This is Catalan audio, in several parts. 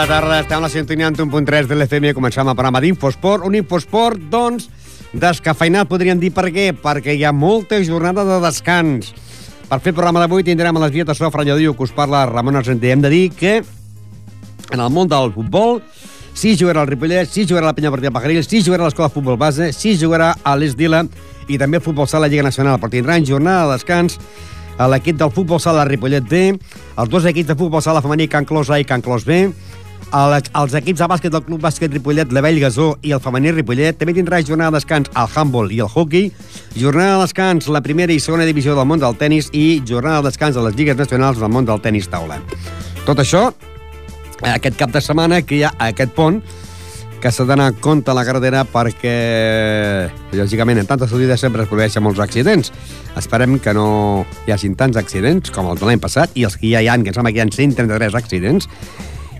Bona tarda, estem a la sintonia en 1.3 de l'FM i començam el programa d'Infosport. Un Infosport, doncs, descafeinat, podríem dir per què? Perquè hi ha molta jornada de descans. Per fer el programa d'avui tindrem a les vies de so Fralladiu, que us parla Ramon Argenter. Hem de dir que en el món del futbol sí jugarà el Ripollet, sí jugarà la Penya Partida Pajaril, sí jugarà l'Escola de Futbol Base, sí jugarà a l'Esdila i també el Futbol Sala Lliga Nacional. Però tindran jornada de descans l'equip del Futbol Sala Ripollet B, els dos equips de Futbol Sala Femení Can Clos A i Can Clos B, el, els equips de bàsquet del Club Bàsquet Ripollet, la Vell Gasó i el femení Ripollet. També tindrà jornada de descans al handball i el hockey, jornada de descans la primera i segona divisió del món del tennis i jornada de descans a les lligues nacionals del món del tennis taula. Tot això, aquest cap de setmana que hi ha aquest pont que s'ha d'anar a compte a la carretera perquè, lògicament, en tantes sortides sempre es produeixen molts accidents. Esperem que no hi hagin tants accidents com els de l'any passat i els que ja hi ha, que em sembla que hi ha 133 accidents,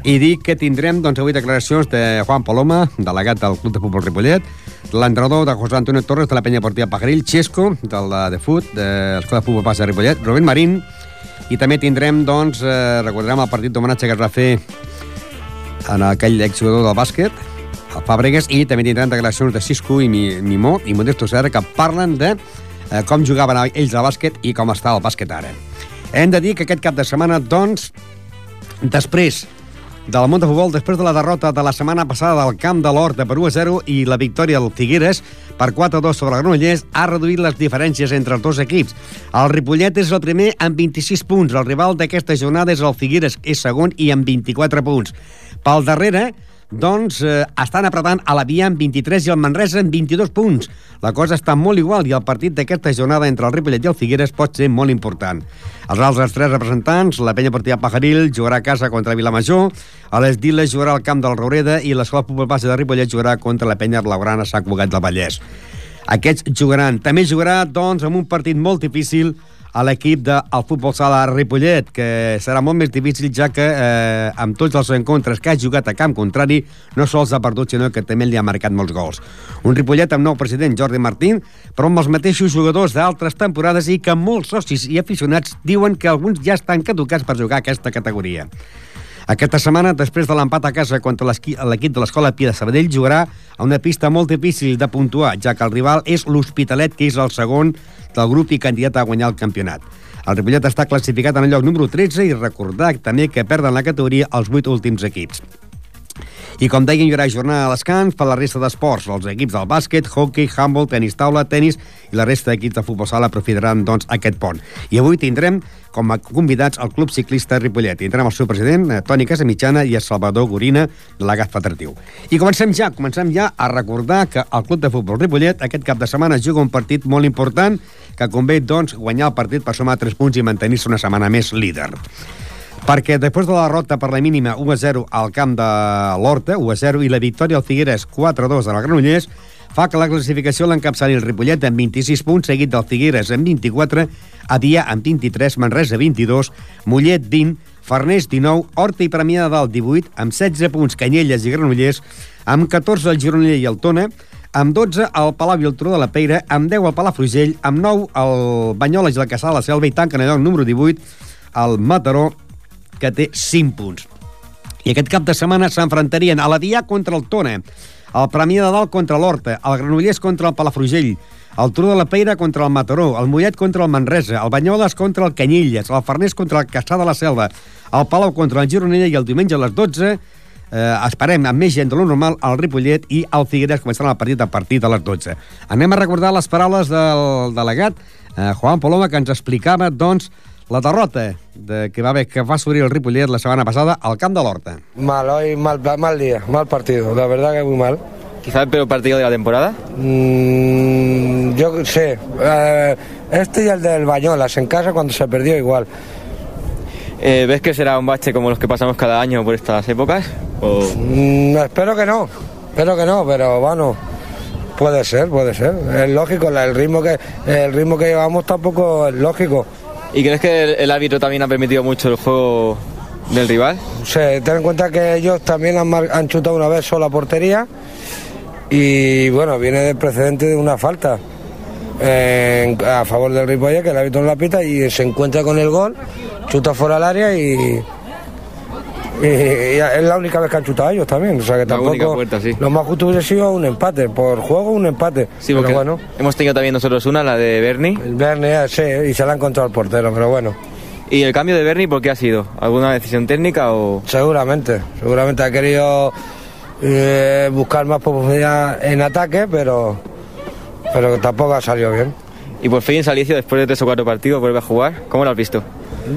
i dic que tindrem doncs, avui declaracions de Juan Paloma, delegat del Club de Futbol Ripollet, l'entrenador de José Antonio Torres de la penya Portilla Pajaril, Xesco, de la de Fut, de l'Escola de Futbol Passa de Ripollet, Rubén Marín, i també tindrem, doncs, eh, recordarem el partit d'homenatge que es va fer en aquell exjugador del bàsquet, el Fàbregas, i també tindrem declaracions de Cisco i Mimó i Modesto Serra que parlen de eh, com jugaven ells al bàsquet i com està el bàsquet ara. Hem de dir que aquest cap de setmana, doncs, després del món de futbol, després de la derrota de la setmana passada del camp de l'Hort de per 1 a 0 i la victòria del Figueres per 4 a 2 sobre el Granollers, ha reduït les diferències entre els dos equips. El Ripollet és el primer amb 26 punts. El rival d'aquesta jornada és el Figueres, és segon i amb 24 punts. Pel darrere, doncs eh, estan apretant a la Via amb 23 i el Manresa amb 22 punts. La cosa està molt igual i el partit d'aquesta jornada entre el Ripollet i el Figueres pot ser molt important. Els altres tres representants, la penya partida Pajaril jugarà a casa contra Vilamajor, a les Diles jugarà al camp del Roureda i l'Escola Futbol Base de Ripollet jugarà contra la penya Blaugrana Sant Cugat del Vallès. Aquests jugaran. També jugarà, doncs, amb un partit molt difícil a l'equip del Futbol Sala Ripollet, que serà molt més difícil ja que eh, amb tots els encontres que ha jugat a camp contrari no sols ha perdut, sinó que també li ha marcat molts gols. Un Ripollet amb nou president, Jordi Martín, però amb els mateixos jugadors d'altres temporades i que molts socis i aficionats diuen que alguns ja estan caducats per jugar aquesta categoria. Aquesta setmana, després de l'empat a casa contra l'equip de l'Escola Pia de Sabadell, jugarà a una pista molt difícil de puntuar, ja que el rival és l'Hospitalet, que és el segon del grup i candidat a guanyar el campionat. El Ripollet està classificat en el lloc número 13 i recordar també que perden la categoria els 8 últims equips. I com deien, hi haurà jornada de descans per la resta d'esports. Els equips del bàsquet, hockey, handball, tenis taula, tenis i la resta d'equips de futbol sala aprofitaran doncs, aquest pont. I avui tindrem com a convidats el Club Ciclista Ripollet. Tindrem el seu president, eh, Toni Casamitjana, i el Salvador Gorina, delegat federatiu. I comencem ja, comencem ja a recordar que el Club de Futbol Ripollet aquest cap de setmana juga un partit molt important que convé, doncs, guanyar el partit per sumar 3 punts i mantenir-se una setmana més líder perquè després de la derrota per la mínima 1-0 al camp de l'Horta, 1-0, i la victòria al Figueres 4-2 a la Granollers, fa que la classificació l'encapçali el Ripollet amb 26 punts, seguit del Figueres amb 24, Adia amb 23, Manresa 22, Mollet 20, Farners 19, Horta i Premià de Dalt 18, amb 16 punts Canyelles i Granollers, amb 14 el Gironella i el Tona, amb 12 el Palau i el Turó de la Peira, amb 10 el Palafrugell, amb 9 el Banyoles i la de la Selva i tanquen el número 18 el Mataró, que té 5 punts. I aquest cap de setmana s'enfrontarien a la Dià contra el Tona, el Premià de Dalt contra l'Horta, el Granollers contra el Palafrugell, el Turó de la Peira contra el Mataró, el Mollet contra el Manresa, el Banyoles contra el Canyelles, el Farners contra el Caçà de la Selva, el Palau contra el Gironella i el diumenge a les 12 eh, esperem amb més gent de lo normal el Ripollet i el Figueres començaran el partit a partir de les 12. Anem a recordar les paraules del delegat eh, Juan Paloma que ens explicava doncs la derrota de, que va haver que va subir el Ripollet la setmana passada al camp de l'Horta. Mal, hoy mal, mal día, mal partido, la verdad que muy mal. Quizá el peor partido de la temporada. Mm, yo sé, eh, este y el del Bañolas en casa cuando se perdió igual. Eh, ¿Ves que será un bache como los que pasamos cada año por estas épocas? O... Mm, espero que no, espero que no, pero bueno, puede ser, puede ser. Es lógico, el ritmo que el ritmo que llevamos tampoco es lógico. ¿Y crees que el, árbitro también ha permitido mucho el juego del rival? Sea, ten en cuenta que ellos también han, chutado una vez sola portería y bueno, viene del precedente de una falta eh, a favor del Ripollet, que el árbitro no la pita y se encuentra con el gol, chuta fuera del área y, y- y es la única vez que han chutado ellos también. O sea que La tampoco. única puerta, sí. Lo más justo hubiese sido un empate, por juego un empate. Sí, pero bueno, hemos tenido también nosotros una, la de Bernie. el Verne, sí, y se la ha encontrado el portero, pero bueno. ¿Y el cambio de Bernie por qué ha sido? ¿Alguna decisión técnica o...? Seguramente, seguramente ha querido eh, buscar más profundidad en ataque, pero, pero tampoco ha salido bien. Y por fin Salicio, después de tres o cuatro partidos, vuelve a jugar. ¿Cómo lo has visto?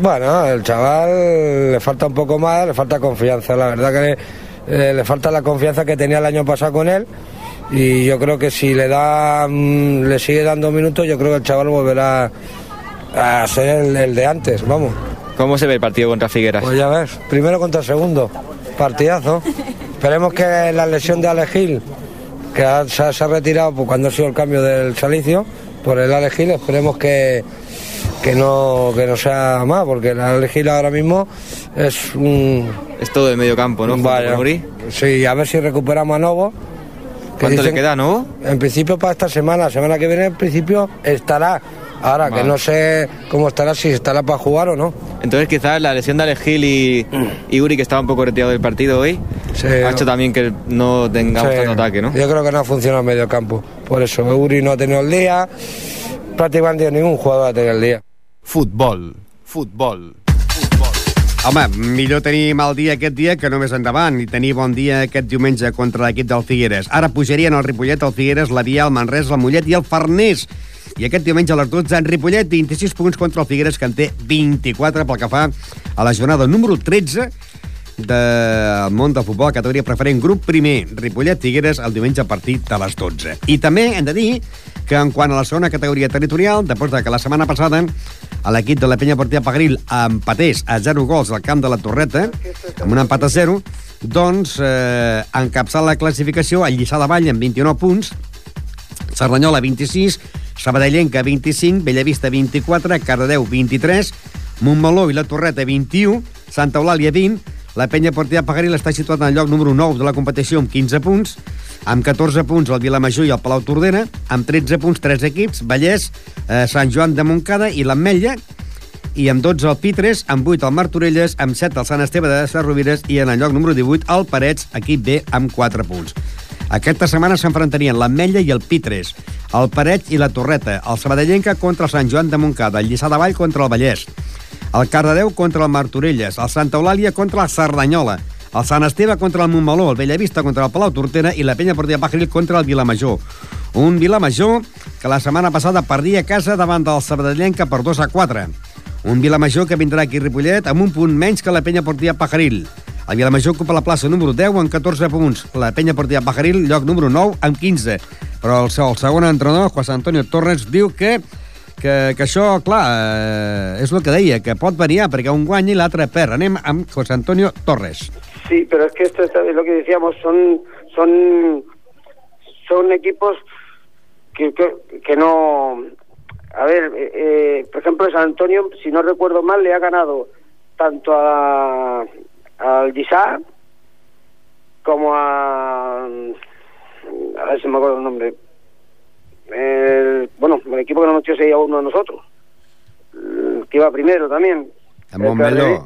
Bueno, el chaval le falta un poco más, le falta confianza. La verdad que le, eh, le falta la confianza que tenía el año pasado con él. Y yo creo que si le da, mm, le sigue dando minutos, yo creo que el chaval volverá a ser el, el de antes, vamos. ¿Cómo se ve el partido contra Figueras? Pues ya ves, primero contra segundo, partidazo. Esperemos que la lesión de Alex Gil, que se, ha, se ha retirado pues, cuando ha sido el cambio del Salicio, por el Alex Gil, esperemos que, que, no, que no sea más, porque el Alex Gil ahora mismo es un... Es todo el medio campo, ¿no? Vaya. Sí, a ver si recuperamos a Novo. que ¿Cuánto le queda, no? En principio para esta semana, la semana que viene en principio estará. Ahora que no sé cómo estará, si estará para jugar o no. Entonces quizás la lesión de Alex Gil y, y Uri, que estaba un poco retirado del partido hoy, Sí. ha hecho también que no tengamos Sí, tanto ataque, ¿no? Yo creo que no ha funcionado el medio campo. Por eso, Uri no ha tenido el día, prácticamente ningún jugador ha tenido el día. Futbol. Futbol. Home, millor tenir mal dia aquest dia que només endavant i tenir bon dia aquest diumenge contra l'equip del Figueres. Ara pujarien el Ripollet, el Figueres, la Via, el Manresa, el Mollet i el Farners. I aquest diumenge a les 12 en Ripollet, 26 punts contra el Figueres, que en té 24 pel que fa a la jornada número 13 del món del futbol, categoria preferent, grup primer, Ripollet-Figueres, el diumenge a partir de les 12. I també hem de dir que en quant a la segona categoria territorial, després de que la setmana passada a l'equip de la Penya Portia Pagril empatés a 0 gols al camp de la Torreta, amb un empat a 0, doncs eh, encapçala la classificació el Lliçà de Vall amb 29 punts, Cerdanyola 26, Sabadellenca 25, Bellavista 24, Cardedeu 23, Montmeló i la Torreta 21, Santa Eulàlia 20, la Penya Portia Pagaril està situat en el lloc número 9 de la competició amb 15 punts, amb 14 punts el Vilamajor i el Palau Tordera, amb 13 punts tres equips, Vallès, eh, Sant Joan de Montcada i l'Ametlla, i amb 12 el Pitres, amb 8 el Martorelles, amb 7 el Sant Esteve de Sarrovires i en el lloc número 18 el Parets, equip B, amb 4 punts. Aquesta setmana s'enfrontarien l'Ametlla i el Pitres, el Parets i la Torreta, el Sabadellenca contra el Sant Joan de Montcada, el Lliçà de Vall contra el Vallès, el Cardedeu contra el Martorelles, el Santa Eulàlia contra la Cerdanyola, el Sant Esteve contra el Montmeló, el Bellavista contra el Palau Tortera i la Penya Portilla Pajaril contra el Vilamajor. Un Vilamajor que la setmana passada perdia a casa davant del Sabadellenca per 2 a 4. Un Vilamajor que vindrà aquí a Ripollet amb un punt menys que la Penya Portilla Pajaril. El Vilamajor ocupa la plaça número 10 amb 14 punts. La Penya Portilla Pajaril, lloc número 9, amb 15. Però el, el segon entrenador, José Antonio Torres, diu que que, que això, clar, eh, és el que deia, que pot variar perquè un guanya i l'altre perd. Anem amb José Antonio Torres. Sí, pero es que esto es lo que decíamos, son son son equipos que, que, que no... A ver, eh, eh, por ejemplo, San Antonio, si no recuerdo mal, le ha ganado tanto a al Gisá como a... A ver si me acuerdo el nombre. El, bueno, el equipo que nos metió 6 a 1 a nosotros. El que iba primero también. El Montmeló.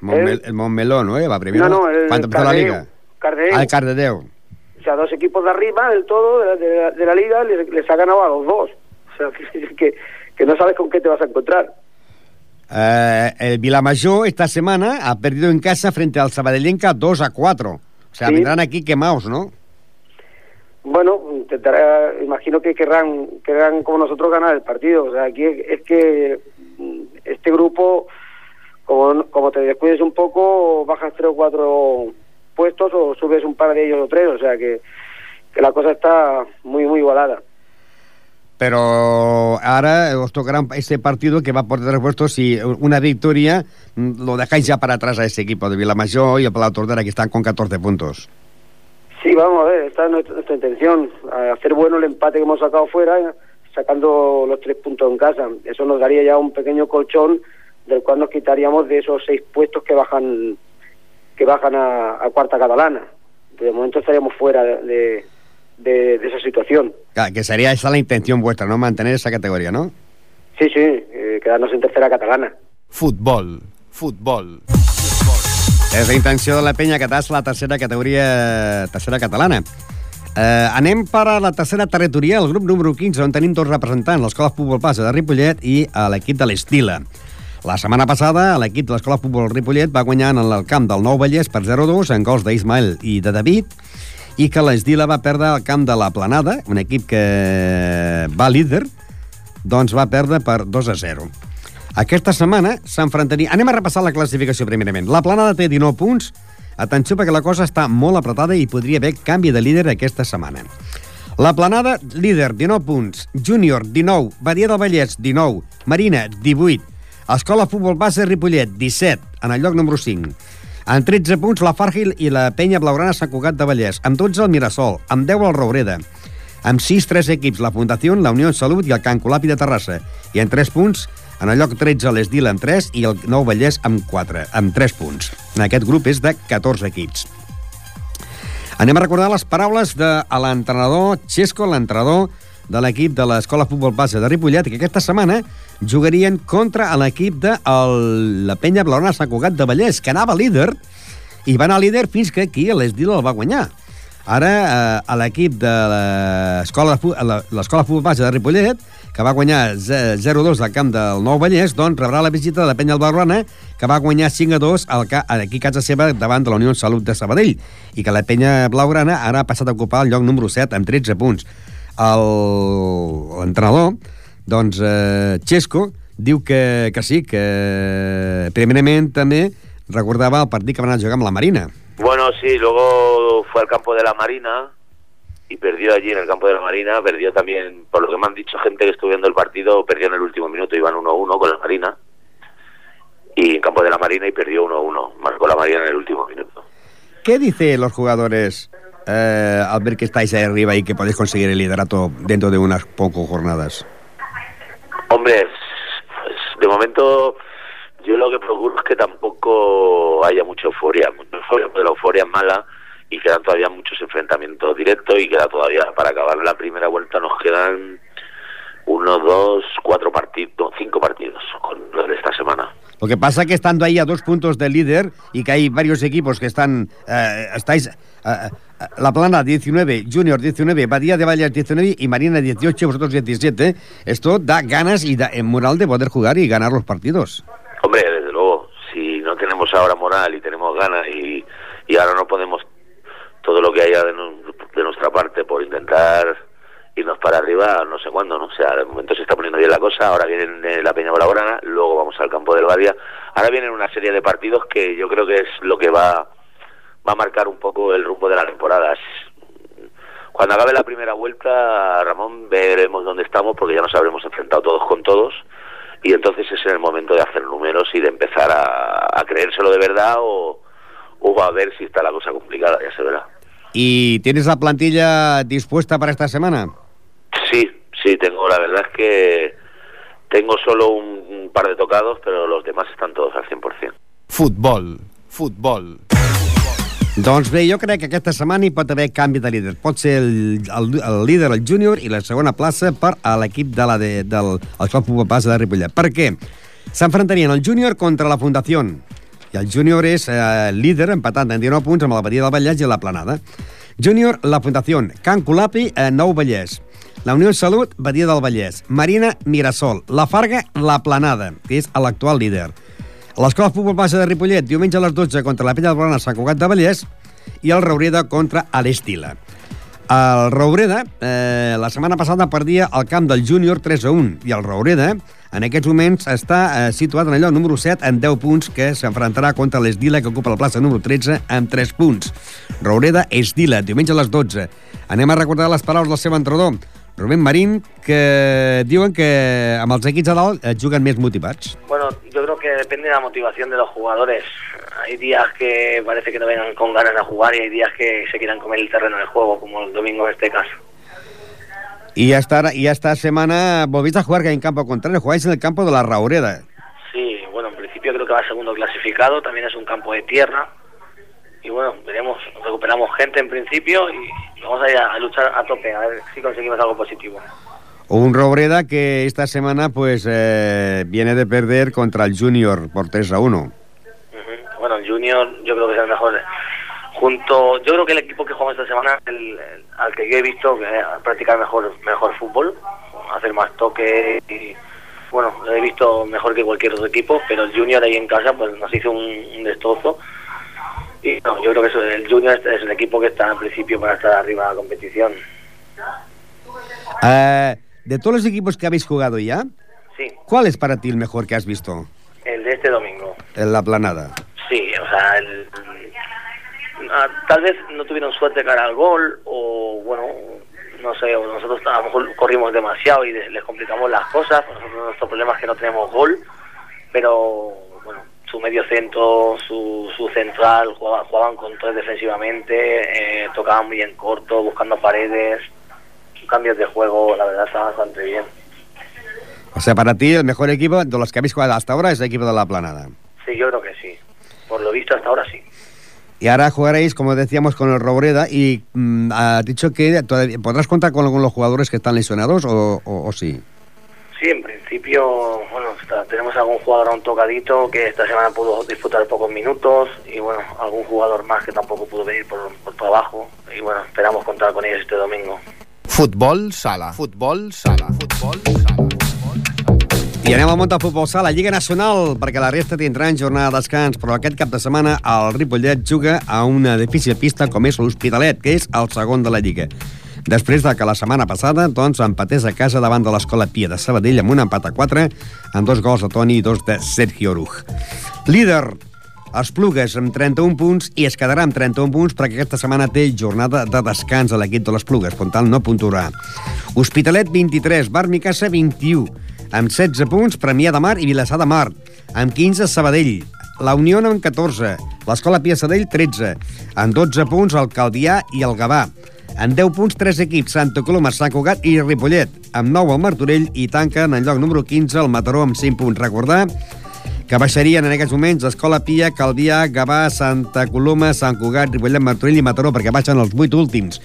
Montmel, el Montmeló, ¿no? Va primero. No, no, el ¿Cuánto empezó la liga? Cardedeu. Ah, el Cardedeu. O sea, dos equipos de arriba del todo de la, de la- de la liga les, les ha ganado a los dos. O sea, que, que, que no sabes con qué te vas a encontrar. Eh, el Vilamajor esta semana ha perdido en casa frente al Sabadellenca 2 a 4. O sea, Sí. vendrán aquí quemados, ¿no? Bueno, intentará, imagino que querrán, querrán como nosotros ganar el partido. O sea, aquí es, es que este grupo, como, como te descuides un poco, bajas tres o cuatro puestos o subes un par de ellos o tres, o sea que, que la cosa está muy, muy igualada. Pero ahora os tocará ese partido que va por tres puestos y una victoria mm, lo dejáis ya para atrás a ese equipo de Vilamayor y el Palau Tordera que están con 14 puntos. Sí, vamos a ver, esta es nuestra, intención, a hacer bueno el empate que hemos sacado fuera, sacando los tres puntos en casa. Eso nos daría ya un pequeño colchón del cual nos quitaríamos de esos seis puestos que bajan que bajan a, a cuarta catalana. De momento estaríamos fuera de, de- de esa situación. Claro, que sería esa la intención vuestra, ¿no? Mantener esa categoría, ¿no? Sí, sí, eh, quedarnos en tercera catalana. Futbol, futbol. És la intenció de la penya que t'has la tercera categoria tercera catalana. Eh, anem per a la tercera territorial, el grup número 15, on tenim dos representants, l'Escola Futbol Base de Ripollet i a l'equip de l'Estila. La setmana passada, l'equip de l'Escola Futbol Ripollet va guanyar en el camp del Nou Vallès per 0-2 en gols d'Ismael i de David, i que l'Estila va perdre al camp de la Planada, un equip que va líder, doncs va perdre per 2 a 0. Aquesta setmana s'enfrontaria... Anem a repassar la classificació primerament. La Planada té 19 punts. Atenció perquè la cosa està molt apretada i podria haver canvi de líder aquesta setmana. La Planada, líder, 19 punts. Júnior, 19. Badia del Vallès, 19. Marina, 18. Escola Futbol Base Ripollet, 17, en el lloc número 5. En 13 punts, la Fargil i la Penya Blaugrana Sant Cugat de Vallès. Amb 12, el Mirasol. Amb 10, el Roureda. Amb 6, 3 equips, la Fundació, la Unió Salut i el Can Colapi de Terrassa. I en 3 punts, en el lloc 13, l'Esdil amb 3 i el Nou Vallès amb 4, amb 3 punts. En aquest grup és de 14 equips. Anem a recordar les paraules de l'entrenador Xesco, l'entrenador de l'equip de l'Escola Futbol Base de Ripollet, que aquesta setmana jugarien contra l'equip de el, la penya Blaurana Sant Cugat de Vallès, que anava líder, i va anar líder fins que aquí l'Esdil el va guanyar. Ara, eh, a l'equip de l'Escola Futbol Base de Ripollet, que va guanyar ze- 0-2 al camp del Nou Vallès, doncs rebrà la visita de la penya Blaugrana, que va guanyar 5-2 al ca aquí a casa seva davant de la Unió Salut de Sabadell, i que la penya Blaugrana ara ha passat a ocupar el lloc número 7 amb 13 punts. L'entrenador, doncs, eh, Xesco, diu que, que sí, que primerament també recordava el partit que van a jugar amb la Marina. Bueno, sí, luego fue al campo de la Marina y perdió allí en el campo de la Marina, perdió también, por lo que me han dicho gente que estuvo viendo el partido, perdió en el último minuto, iban 1-1 con la Marina. Y en campo de la Marina y perdió 1-1, marcó la Marina en el último minuto. ¿Qué dicen los jugadores eh, al ver que estáis ahí arriba y que podéis conseguir el liderato dentro de unas pocas jornadas? Hombre, pues de momento yo lo que procuro es que tampoco haya mucha euforia, mucha euforia, porque la euforia es mala y quedan todavía muchos enfrentamientos directos y queda todavía para acabar la primera vuelta nos quedan uno, dos, cuatro partidos, cinco partidos con de esta semana. Lo que pasa que estando ahí a dos puntos del líder y que hay varios equipos que están... eh, estáis... eh, la Plana 19, Junior 19, Badía de Valles 19 y Marina 18, vosotros 17. Esto da ganas y da en moral de poder jugar y ganar los partidos. Hombre, desde luego, si no tenemos ahora moral y tenemos ganas y, y ahora no podemos todo lo que haya de, nu- de nuestra parte por intentar irnos para arriba, no sé cuándo, ¿no? O sea, de momento se está poniendo bien la cosa, ahora viene la Peña Blaugrana, luego vamos al campo del Badia, ahora vienen una serie de partidos que yo creo que es lo que va, va a marcar un poco el rumbo de la temporada. Cuando acabe la primera vuelta, Ramón, veremos dónde estamos porque ya nos habremos enfrentado todos con todos y entonces es el momento de hacer números y de empezar a, a creérselo de verdad o, o a ver si está la cosa complicada, ya se verá. ¿Y tienes la plantilla dispuesta para esta semana? Sí, sí, tengo, la verdad es que tengo solo un, un par de tocados, pero los demás están todos al 100%. Futbol, futbol. Doncs bé, jo crec que aquesta setmana hi pot haver canvi de líder. Pot ser el, el, el líder, el júnior, i la segona plaça per a l'equip de la de, del el Club Base de Ripollet. Per què? S'enfrontarien el júnior contra la Fundació. I el júnior és eh, líder, empatant en 19 punts amb la Badia del Vallès i la Planada. Júnior, la Fundació. Can Colapi, eh, Nou Vallès. La Unió Salut, Badia del Vallès. Marina, Mirasol. La Farga, la Planada, que és l'actual líder. L'Escola Futbol Base de Ripollet, diumenge a les 12 contra la Pella del Blana Sant Cugat de Vallès i el Raureda contra l'Estila. El Roureda, eh, la setmana passada perdia el camp del júnior 3 a 1 i el Roureda en aquests moments està eh, situat en lloc número 7 amb 10 punts que s'enfrontarà contra l'Esdila que ocupa la plaça número 13 amb 3 punts. Roureda Esdila, diumenge a les 12. Anem a recordar les paraules del seu entrenador, Rubén Marín, que diuen que amb els equips a dalt eh, juguen més motivats. Bueno, yo creo que depende de la motivación de los jugadores. Hay días que parece que no vengan con ganas de jugar y hay días que se quieran comer el terreno del juego, como el domingo en este caso. Y esta, y esta semana volviste a jugar en campo contrario, jugáis en el campo de la Raureda. Sí, bueno, en principio creo que va segundo clasificado, también es un campo de tierra. Y bueno, veremos, recuperamos gente en principio y vamos a ir a, a luchar a tope, a ver si conseguimos algo positivo. Un Robreda que esta semana pues eh, viene de perder contra el Junior por 3 a 1. Ujú. Bueno, el Junior yo creo que es el mejor. Junto, yo creo que el equipo que jugamos esta semana, el, el- al que yo he visto que practicar mejor, mejor fútbol, hacer más toque y bueno, lo he visto mejor que cualquier otro equipo, pero el Junior ahí en casa pues nos hizo un, un destrozo. Y no, yo creo que eso- el Junior es, el equipo que está en principio para estar arriba de la competición. Eh, de todos los equipos que habéis jugado ya, Sí, ¿cuál es para ti el mejor que has visto el de este domingo. en la planada? Sí, o sea, el- ah, tal vez no tuvieron suerte cara al gol o bueno, no sé, o nosotros a lo mejor corrimos demasiado y les, les complicamos las cosas. Nosotros nuestro problema es que no tenemos gol, pero su medio centro, su, su central jugaba- jugaban con tres defensivamente, eh, tocaban muy en corto, buscando paredes, cambios de juego, la verdad está bastante bien. O sea, para ti el mejor equipo de los que habéis jugado hasta ahora es el equipo de la planada. Sí, yo creo que sí. Por lo visto hasta ahora sí. Y ahora jugaréis, como decíamos, con el Robreda y mm, has dicho que todavía, podrás contar con, los jugadores que están lesionados o, o- o sí. En principio, bueno, está- tenemos algún jugador aún tocadito que esta semana pudo disfrutar pocos minutos y bueno, algún jugador más que tampoco pudo venir por, por trabajo y bueno, esperamos contar con ellos este domingo. Futbol sala. Futbol sala. Futbol sala. I anem al món del futbol sala, Lliga Nacional, perquè la resta tindran jornada de descans, però aquest cap de setmana el Ripollet juga a una difícil pista com és l'Hospitalet, que és el segon de la Lliga. Després de que la setmana passada doncs, empatés a casa davant de l'Escola Pia de Sabadell amb un empat a 4, amb dos gols de Toni i dos de Sergio Oruj. Líder, els Plugues amb 31 punts i es quedarà amb 31 punts perquè aquesta setmana té jornada de descans a l'equip de les Plugues, per tant no puntuarà. Hospitalet 23, Bar Micasa 21, amb 16 punts Premià de Mar i Vilassar de Mar, amb 15 Sabadell, la Unió amb 14, l'Escola Pia Sadell 13, amb 12 punts el Caldià i el Gavà, en 10 punts, 3 equips, Santa Coloma, Sant Cugat i Ripollet. Amb 9 el Martorell i tanquen en lloc número 15 el Mataró amb 5 punts. Recordar que baixarien en aquests moments Escola Pia, Calvià, Gavà, Santa Coloma, Sant Cugat, Ripollet, Martorell i Mataró perquè baixen els 8 últims.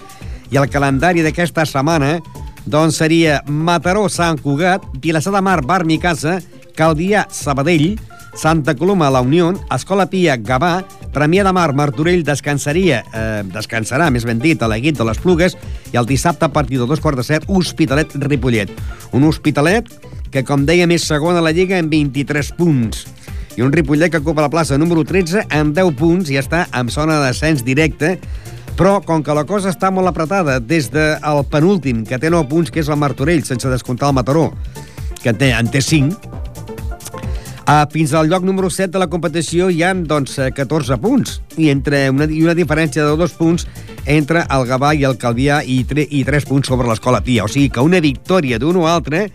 I el calendari d'aquesta setmana doncs seria Mataró, Sant Cugat, Vilassar de Mar, Bar Micasa, Calvià, Sabadell, Santa Coloma, La Unió, Escola Pia, Gavà, Premià de Mar, Martorell descansaria, eh, descansarà, més ben dit, a l'equip de les Plugues i el dissabte a partir de dos quarts de set, Hospitalet Ripollet. Un Hospitalet que, com dèiem, és segon a la Lliga amb 23 punts i un Ripollet que ocupa la plaça número 13 amb 10 punts i està en zona de descens directe però com que la cosa està molt apretada des del penúltim, que té 9 punts, que és el Martorell, sense descomptar el Mataró, que en té, en té 5, Uh, fins al lloc número 7 de la competició hi han doncs, eh, 14 punts i, entre una, i una diferència de dos punts entre el Gavà i el Calvià i, tre, i 3 punts sobre l'Escola Pia. O sigui que una victòria d'un o altre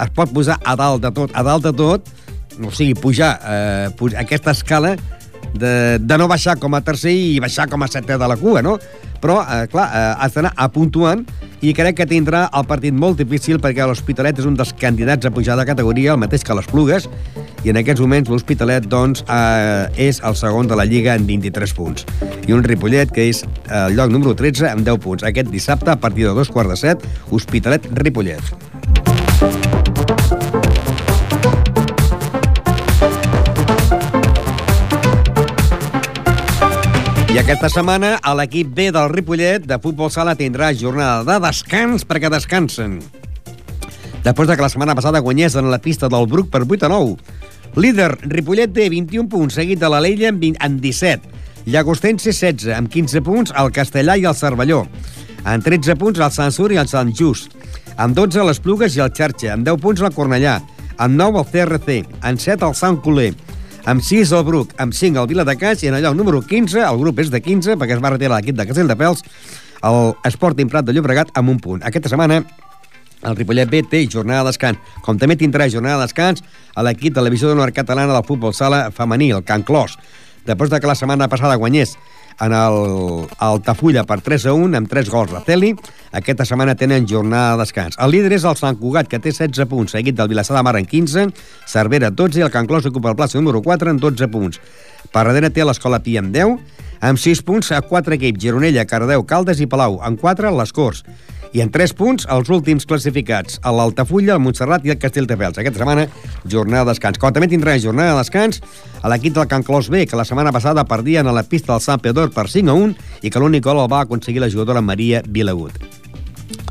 es pot posar a dalt de tot. A dalt de tot, o sigui, pujar, eh, pujar aquesta escala de, de no baixar com a tercer i baixar com a setè de la cua, no? Però, eh, clar, eh, has d'anar apuntuant i crec que tindrà el partit molt difícil perquè l'Hospitalet és un dels candidats a pujar de categoria, el mateix que les Plugues, i en aquests moments l'Hospitalet doncs, eh, és el segon de la Lliga amb 23 punts. I un Ripollet que és el lloc número 13 amb 10 punts. Aquest dissabte, a partir de dos quarts de set, Hospitalet-Ripollet. I aquesta setmana a l'equip B del Ripollet de futbol sala tindrà jornada de descans perquè descansen. Després de que la setmana passada guanyés en la pista del Bruc per 8 a 9. Líder, Ripollet té 21 punts, seguit de l'Alella amb, 20, amb 17. Llagostense, 16, amb 15 punts, el Castellà i el Cervelló. En 13 punts el Sant Sur i el Sant Just. Amb 12 les Plugues i el Xarxa. Amb 10 punts la Cornellà. Amb 9 el CRC. En 7 el Sant Coler. Amb 6 el Bruc. Amb 5 el Viladecats. I en el lloc número 15, el grup és de 15, perquè es va retirar l'equip de Castelldefels, el Sporting Prat de Llobregat amb un punt. Aquesta setmana el Ripollet B té jornada de descans, com també tindrà jornada de descans a l'equip de la divisió d'honor catalana del futbol sala femení, el Can Clos. Després de que la setmana passada guanyés en el Altafulla per 3 a 1 amb 3 gols de Celi. Aquesta setmana tenen jornada de descans. El líder és el Sant Cugat, que té 16 punts, seguit del Vilassar de Mar en 15, Cervera 12 i el Can Clos ocupa el plaça número 4 en 12 punts. Per darrere té l'Escola Pia amb 10, amb 6 punts a 4 equips, Gironella, Cardeu, Caldes i Palau, en 4 les Corts. I en 3 punts, els últims classificats, a l'Altafulla, el Montserrat i el Castelldefels. Aquesta setmana, jornada de descans. Com també tindrà jornada de descans a l'equip del Can Clos B, que la setmana passada perdien a la pista del Sant Pedor per 5 a 1 i que l'únic gol el va aconseguir la jugadora Maria Vilagut.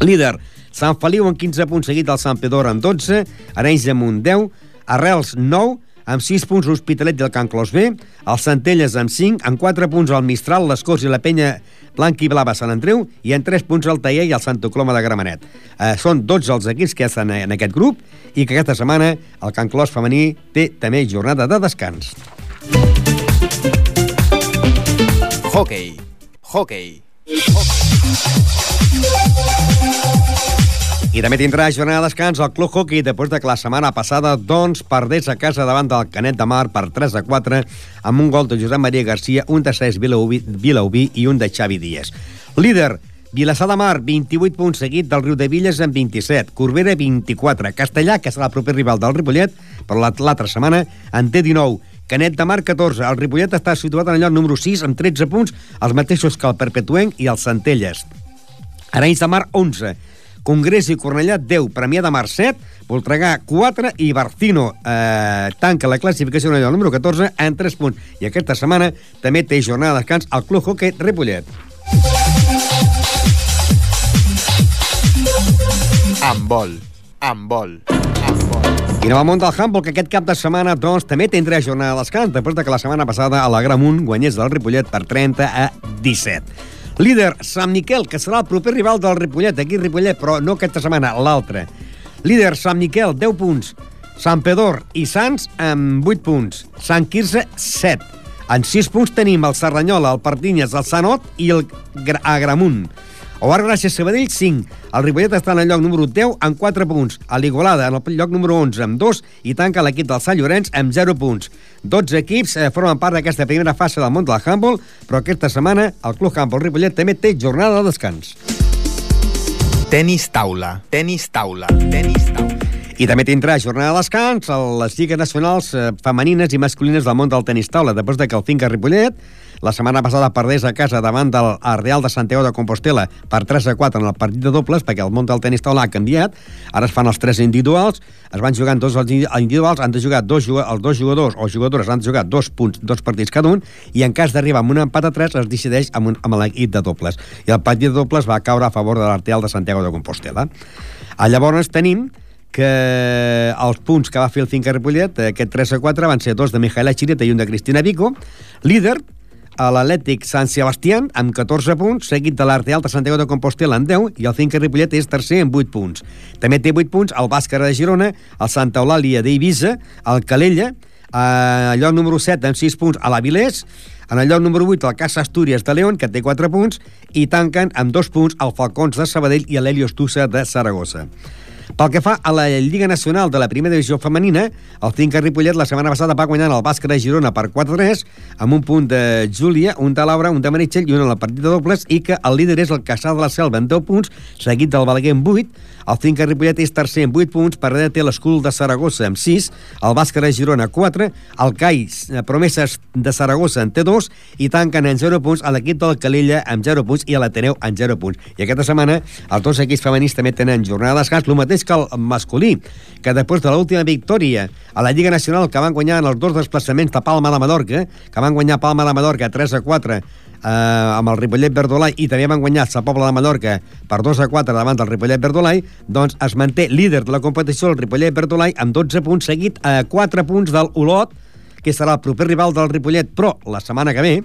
Líder, Sant Feliu amb 15 punts, seguit del Sant Pedor amb 12, Arenys de Munt 10, Arrels 9, amb 6 punts l'Hospitalet del Can Clos B, el Centelles amb 5, amb 4 punts el Mistral, les Corts i la Penya Blanc i Blava Sant Andreu i en 3 punts el Taller i el Santa Coloma de Gramenet. Eh, són 12 els equips que estan en aquest grup i que aquesta setmana el Can Clos femení té també jornada de descans. Hockey. Hockey. I també tindrà jornada de descans el Club Hockey després de que la setmana passada doncs perdés a casa davant del Canet de Mar per 3 a 4 amb un gol de Josep Maria Garcia, un de Cesc Vilaubí, Vilaubí i un de Xavi Díaz. Líder, Vilassar de Mar, 28 punts seguit del Riu de Villes amb 27, Corbera 24, Castellà, que serà el proper rival del Ripollet, però l'altra setmana en té 19, Canet de Mar 14, el Ripollet està situat en el lloc número 6 amb 13 punts, els mateixos que el Perpetuenc i el Centelles. Arenys de Mar 11, Congrés i Cornellà 10, Premià de Mar 7, Voltregà 4 i Barcino eh, tanca la classificació en el número 14 en 3 punts. I aquesta setmana també té jornada de descans al Club Hockey Ripollet. Amb vol. Amb vol. I anem al món del handball, que aquest cap de setmana doncs, també tindrà jornada de descans, després de que la setmana passada a la Gramunt guanyés del Ripollet per 30 a 17. Líder, Sant Miquel, que serà el proper rival del Ripollet, aquí Ripollet, però no aquesta setmana, l'altra. Líder, Sant Miquel, 10 punts. Sant Pedor i Sants amb 8 punts. Sant Quirze, 7. En 6 punts tenim el Serranyola, el Pardinyes, el Sanot i el Gra Agramunt. Bar Gràcia Sabadell, 5. El Ripollet està en el lloc número 10 amb 4 punts. A l'Igualada, en el lloc número 11 amb 2 i tanca l'equip del Sant Llorenç amb 0 punts. 12 equips eh, formen part d'aquesta primera fase del món del handball, però aquesta setmana el Club Handball Ripollet també té jornada de descans. Tenis taula. Tenis taula. Tenis taula. I també tindrà jornada de descans a les lligues nacionals eh, femenines i masculines del món del tenis taula, després de que el Finca Ripollet la setmana passada perdés a casa davant del Real de Santiago de Compostela per 3 a 4 en el partit de dobles, perquè el món del tenis taula ha canviat. Ara es fan els tres individuals, es van jugant dos individuals, han de jugar dos, els dos jugadors o jugadores han de jugar dos, punts, dos partits cada un, i en cas d'arribar amb un empat a 3 es decideix amb, un, amb l'equip de dobles. I el partit de dobles va caure a favor de l'Arteal de Santiago de Compostela. A llavors tenim que els punts que va fer el Finca Ripollet, aquest 3 a 4, van ser dos de Mijaela Chireta i un de Cristina Vico. Líder, a l'Atlètic Sant Sebastián amb 14 punts, seguit de l'Arteal de Santiago de Compostela amb 10 i el Finca Ripollet és tercer amb 8 punts. També té 8 punts el Bàscara de Girona, el Santa Eulàlia d'Eivissa, el Calella, a lloc número 7 amb 6 punts a l'Avilés, en el lloc número 8 el Casa Astúries de León, que té 4 punts, i tanquen amb 2 punts el Falcons de Sabadell i l'Helios Tussa de Saragossa. Pel que fa a la Lliga Nacional de la Primera Divisió Femenina, el Finca Ripollet la setmana passada va guanyar el Bàsquet de Girona per 4-3, amb un punt de Júlia, un de Laura, un de Meritxell i un en la partida dobles, i que el líder és el Caçà de la Selva amb 10 punts, seguit del Balaguer amb 8, el Finca Ripollet és tercer amb 8 punts, per darrere té l'Escul de Saragossa amb 6, el Bàsquet de Girona 4, el CAI Promeses de Saragossa en té 2 i tanquen en 0 punts a l'equip del Calella amb 0 punts i a l'Ateneu en 0 punts. I aquesta setmana els dos equips femenins també tenen jornada de descans, el mateix que el masculí, que després de l'última victòria a la Lliga Nacional que van guanyar en els dos desplaçaments de Palma de Mallorca, que van guanyar Palma de Mallorca 3 a 4 eh, amb el Ripollet Verdolai i també van guanyar la Pobla de Mallorca per 2 a 4 davant del Ripollet Verdolai, doncs es manté líder de la competició el Ripollet Verdolai amb 12 punts seguit a 4 punts del Olot, que serà el proper rival del Ripollet, però la setmana que ve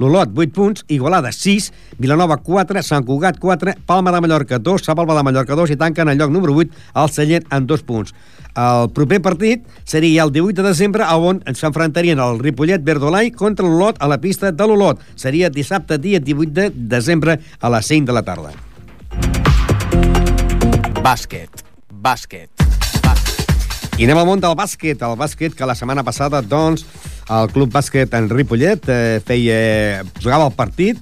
l'Olot 8 punts, Igualada 6, Vilanova 4, Sant Cugat 4, Palma de Mallorca 2, Sant Palma de Mallorca 2 i tanquen el lloc número 8 al Sallent amb 2 punts. El proper partit seria el 18 de desembre on s'enfrontarien el Ripollet Verdolai contra l'Olot a la pista de l'Olot. Seria dissabte, dia 18 de desembre a les 5 de la tarda. Bàsquet. Bàsquet. I anem al món del bàsquet. El bàsquet que la setmana passada, doncs, el Club Bàsquet en Ripollet eh, feia, jugava el partit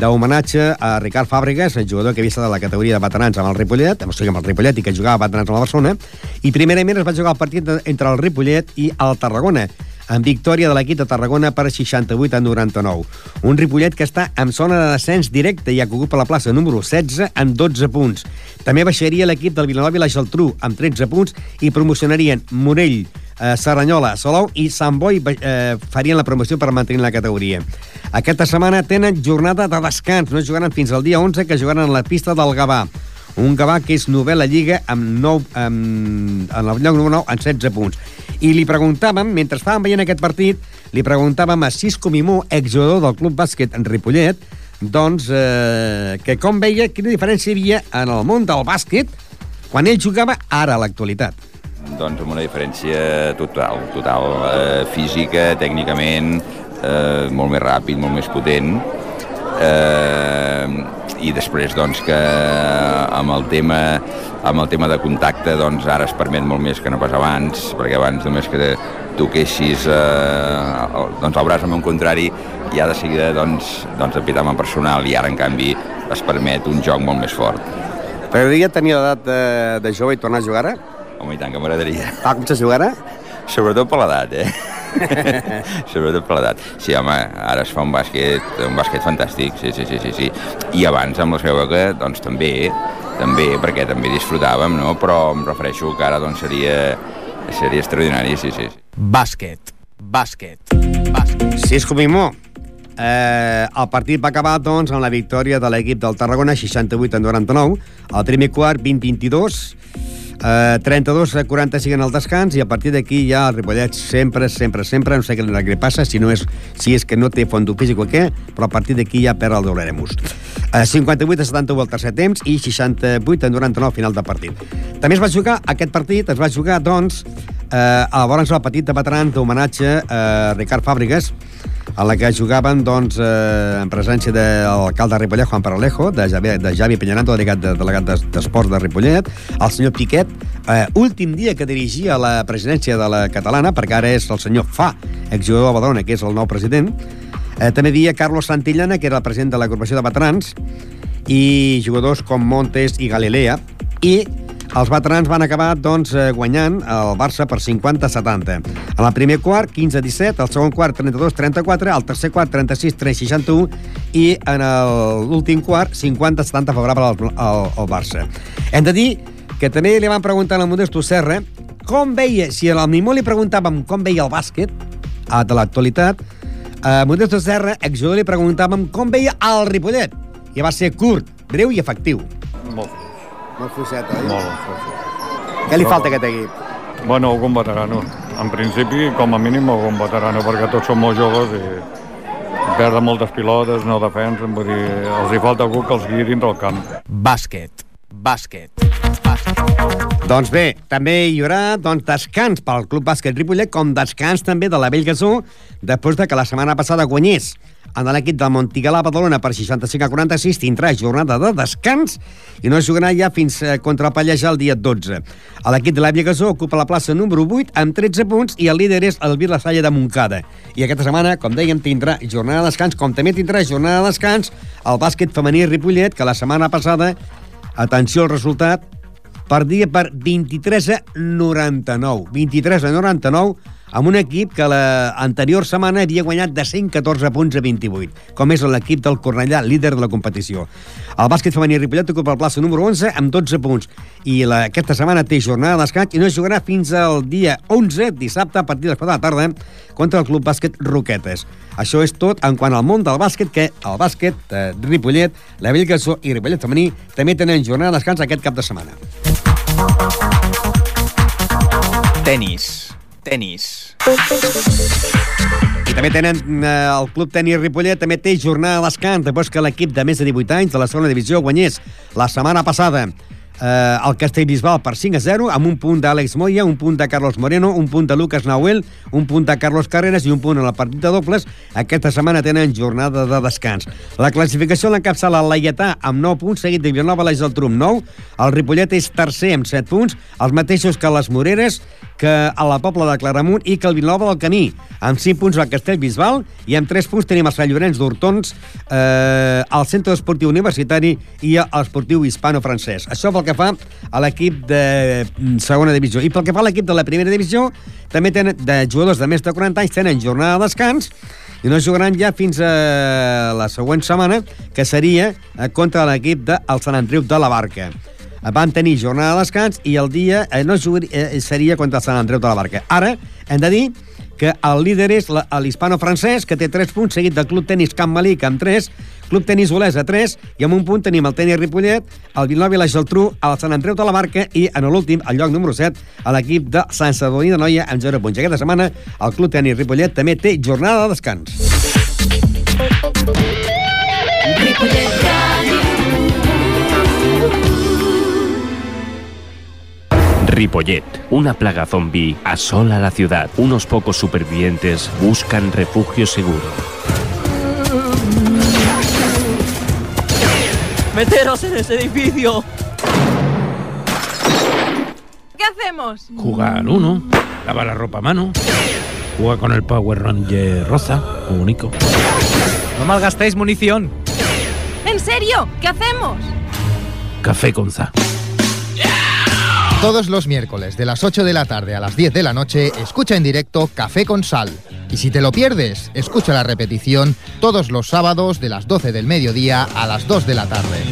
d'homenatge a Ricard Fàbregas, el jugador que havia estat de la categoria de veterans amb el Ripollet, o sigui, amb el Ripollet i que jugava a veterans amb la Barcelona, i primerament es va jugar el partit entre el Ripollet i el Tarragona, amb victòria de l'equip de Tarragona per 68 a 99. Un Ripollet que està en zona de descens directe i que ocupa la plaça número 16 amb 12 punts. També baixaria l'equip del Vilanova i la Geltrú amb 13 punts i promocionarien Morell, eh, Serranyola, Salou i Sant Boi eh, farien la promoció per mantenir la categoria. Aquesta setmana tenen jornada de descans, no jugaran fins al dia 11 que jugaran a la pista del Gavà. Un Gavà que és novel·la Lliga amb 9, amb, en el lloc número 9 amb 16 punts. I li preguntàvem, mentre estàvem veient aquest partit, li preguntàvem a Cisco Mimó, exjugador del Club Bàsquet en Ripollet, doncs, eh, que com veia, quina diferència hi havia en el món del bàsquet quan ell jugava ara a l'actualitat. Doncs amb una diferència total, total, eh, física, tècnicament, eh, molt més ràpid, molt més potent, eh, i després doncs que amb el tema amb el tema de contacte doncs ara es permet molt més que no pas abans perquè abans només que toquessis eh, doncs el braç amb un contrari ja de seguida doncs, doncs et pitaven personal i ara en canvi es permet un joc molt més fort T'agradaria tenir l'edat de, de jove i tornar a jugar ara? Home, i tant que m'agradaria. Tal com se jugar ara? Sobretot per l'edat, eh? Sobretot per l'edat. Sí, home, ara es fa un bàsquet, un bàsquet fantàstic, sí, sí, sí, sí, sí. I abans, amb la seva època, doncs també, també, perquè també disfrutàvem, no? Però em refereixo que ara doncs seria, seria extraordinari, sí, sí. Bàsquet. Bàsquet. Bàsquet. Sí, és com. Eh, el partit va acabar doncs, amb la victòria de l'equip del Tarragona 68 a 99, el primer quart 20-22 eh, 32 a 45 en el descans i a partir d'aquí ja el Ripollet sempre, sempre, sempre, no sé què, què passa, si, no és, si és que no té fondo físic o què, però a partir d'aquí ja perd el Doleremus. Eh, 58 a 71 al tercer temps i 68 a 99 al final del partit. També es va jugar, aquest partit es va jugar, doncs, eh, a llavors el petit de veterans d'homenatge a Ricard Fàbregas, a la que jugaven doncs, eh, en presència de l'alcalde de Ripollet, Juan Paralejo, de Javi, de Javi Peñaranto, delegat, de, delegat d'Esports de Ripollet, el senyor Piquet, eh, últim dia que dirigia la presidència de la catalana, perquè ara és el senyor Fa, exjugador de Badalona, que és el nou president, eh, també dia Carlos Santillana, que era el president de l'agrupació de veterans, i jugadors com Montes i Galilea, i els veterans van acabar doncs, eh, guanyant el Barça per 50-70. En el primer quart, 15-17, el segon quart, 32-34, el tercer quart, 36-3-61 i en l'últim quart, 50-70 favorable al, al, al Barça. Hem de dir que també li van preguntar al Modesto Serra com veia, si al Mimó li preguntàvem com veia el bàsquet de l'actualitat, a Modesto Serra, exjugador, li preguntàvem com veia el Ripollet. I va ser curt, breu i efectiu. Molt. Molt fluixet, oi? Molt, molt. Què li falta a aquest equip? Bueno, algun veterano. En principi, com a mínim, algun veterano, perquè tots són molt joves i perden moltes pilotes, no defensen, vull dir, els hi falta algú que els guiï dintre el camp. Bàsquet. Bàsquet. Bàsquet. Doncs bé, també hi haurà doncs, descans pel Club Bàsquet Ripollet, com descans també de la Bellgasó, després de que la setmana passada guanyés en l'equip del Montigalà Badalona per 65 a 46 tindrà jornada de descans i no es jugarà ja fins eh, contra el Pallejà el dia 12. L'equip de l'Àvia Gasó ocupa la plaça número 8 amb 13 punts i el líder és el Vila Salle de Montcada. I aquesta setmana, com dèiem, tindrà jornada de descans, com també tindrà jornada de descans el bàsquet femení Ripollet, que la setmana passada, atenció al resultat, perdia per 23 a 99. 23 a 99 amb un equip que l'anterior setmana havia guanyat de 114 punts a 28, com és l'equip del Cornellà, líder de la competició. El bàsquet femení Ripollet ocupa el plaça número 11 amb 12 punts i la, aquesta setmana té jornada de descans i no es jugarà fins al dia 11, dissabte, a partir de les 4 de la tarda, contra el Club Bàsquet Roquetes. Això és tot en quant al món del bàsquet, que el bàsquet de Ripollet, la Bellgasó i Ripollet femení també tenen jornada de descans aquest cap de setmana. Tenis. Tenis. I també tenen eh, el Club Tenis Ripollet, també té jornada a descans, després que l'equip de més de 18 anys de la segona divisió guanyés la setmana passada eh, el Castellbisbal per 5 a 0, amb un punt d'Àlex Moya, un punt de Carlos Moreno, un punt de Lucas Nahuel, un punt de Carlos Carreras i un punt en el partit de dobles. Aquesta setmana tenen jornada de descans. La classificació l'encapçala el Laietà amb 9 punts, seguit de Vilanova, l'Eix del Trum 9. El Ripollet és tercer amb 7 punts, els mateixos que les Moreres, que a la Pobla de Claramunt i que el Vilanova del Camí, amb 5 punts al Castellbisbal i amb 3 punts tenim el Sant Llorenç d'Hortons, eh, el Centre Esportiu Universitari i l'Esportiu Hispano-Francès. Això pel que fa a l'equip de mm, segona divisió. I pel que fa a l'equip de la primera divisió, també tenen, de jugadors de més de 40 anys tenen jornada de descans i no jugaran ja fins a la següent setmana, que seria eh, contra l'equip del Sant Andreu de la Barca van tenir jornada de descans i el dia eh, no jugaria, eh, seria contra el Sant Andreu de la Barca. Ara hem de dir que el líder és l'hispano-francès, que té 3 punts, seguit del Club Tenis Camp Malic amb 3, Club Tenis Olesa 3, i amb un punt tenim el Tenis Ripollet, el Vilanova i la Geltrú, el Sant Andreu de la Barca i, en l'últim, el lloc número 7, a l'equip de Sant Sadolí de Noia amb 0 punts. Aquesta setmana el Club Tenis Ripollet també té jornada de descans. Ripollet Ripollet, una plaga zombie asola la ciudad. Unos pocos supervivientes buscan refugio seguro. ¡Meteros en ese edificio! ¿Qué hacemos? Jugar al uno, lavar la ropa a mano, jugar con el Power Ranger rosa, único. No malgastéis munición. ¿En serio? ¿Qué hacemos? Café con za. Todos los miércoles de las 8 de la tarde a las 10 de la noche, escucha en directo Café con Sal. Y si te lo pierdes, escucha la repetición todos los sábados de las 12 del mediodía a las 2 de la tarde.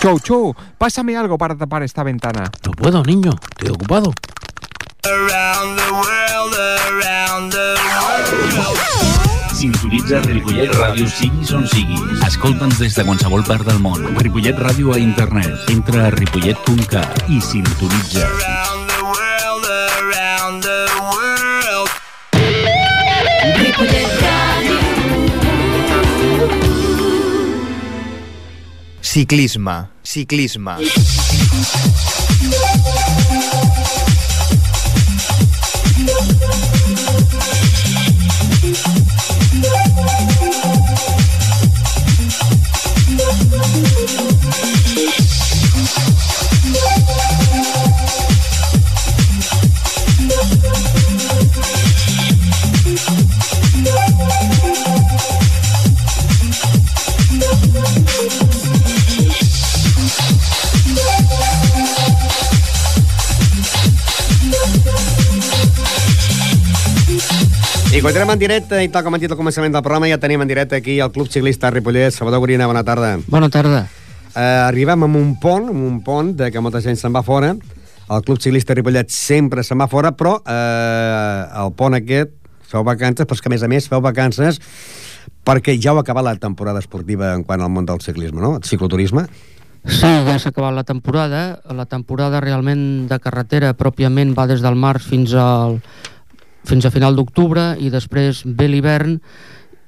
Chou, chou, pásame algo para tapar esta ventana. No puedo, niño, estoy ocupado. Sintonitza Ripollet Ràdio siguis on siguis. Escolta'ns des de qualsevol part del món. Ripollet Ràdio a internet. Entra a ripollet.cat i sintonitza. Ciclisme, ciclisme. Continuem en directe, i tal com hem dit al començament del programa, ja tenim en directe aquí el Club Ciclista Ripollet. Salvador Gorina, bona tarda. Bona tarda. Eh, arribem amb un pont, amb un pont de que molta gent se'n va fora. El Club Ciclista Ripollet sempre se'n va fora, però eh, el pont aquest feu vacances, però és que a més a més feu vacances perquè ja heu acabat la temporada esportiva en quant al món del ciclisme, no? El cicloturisme. Sí, ja s'ha acabat la temporada. La temporada realment de carretera pròpiament va des del març fins al fins a final d'octubre i després ve l'hivern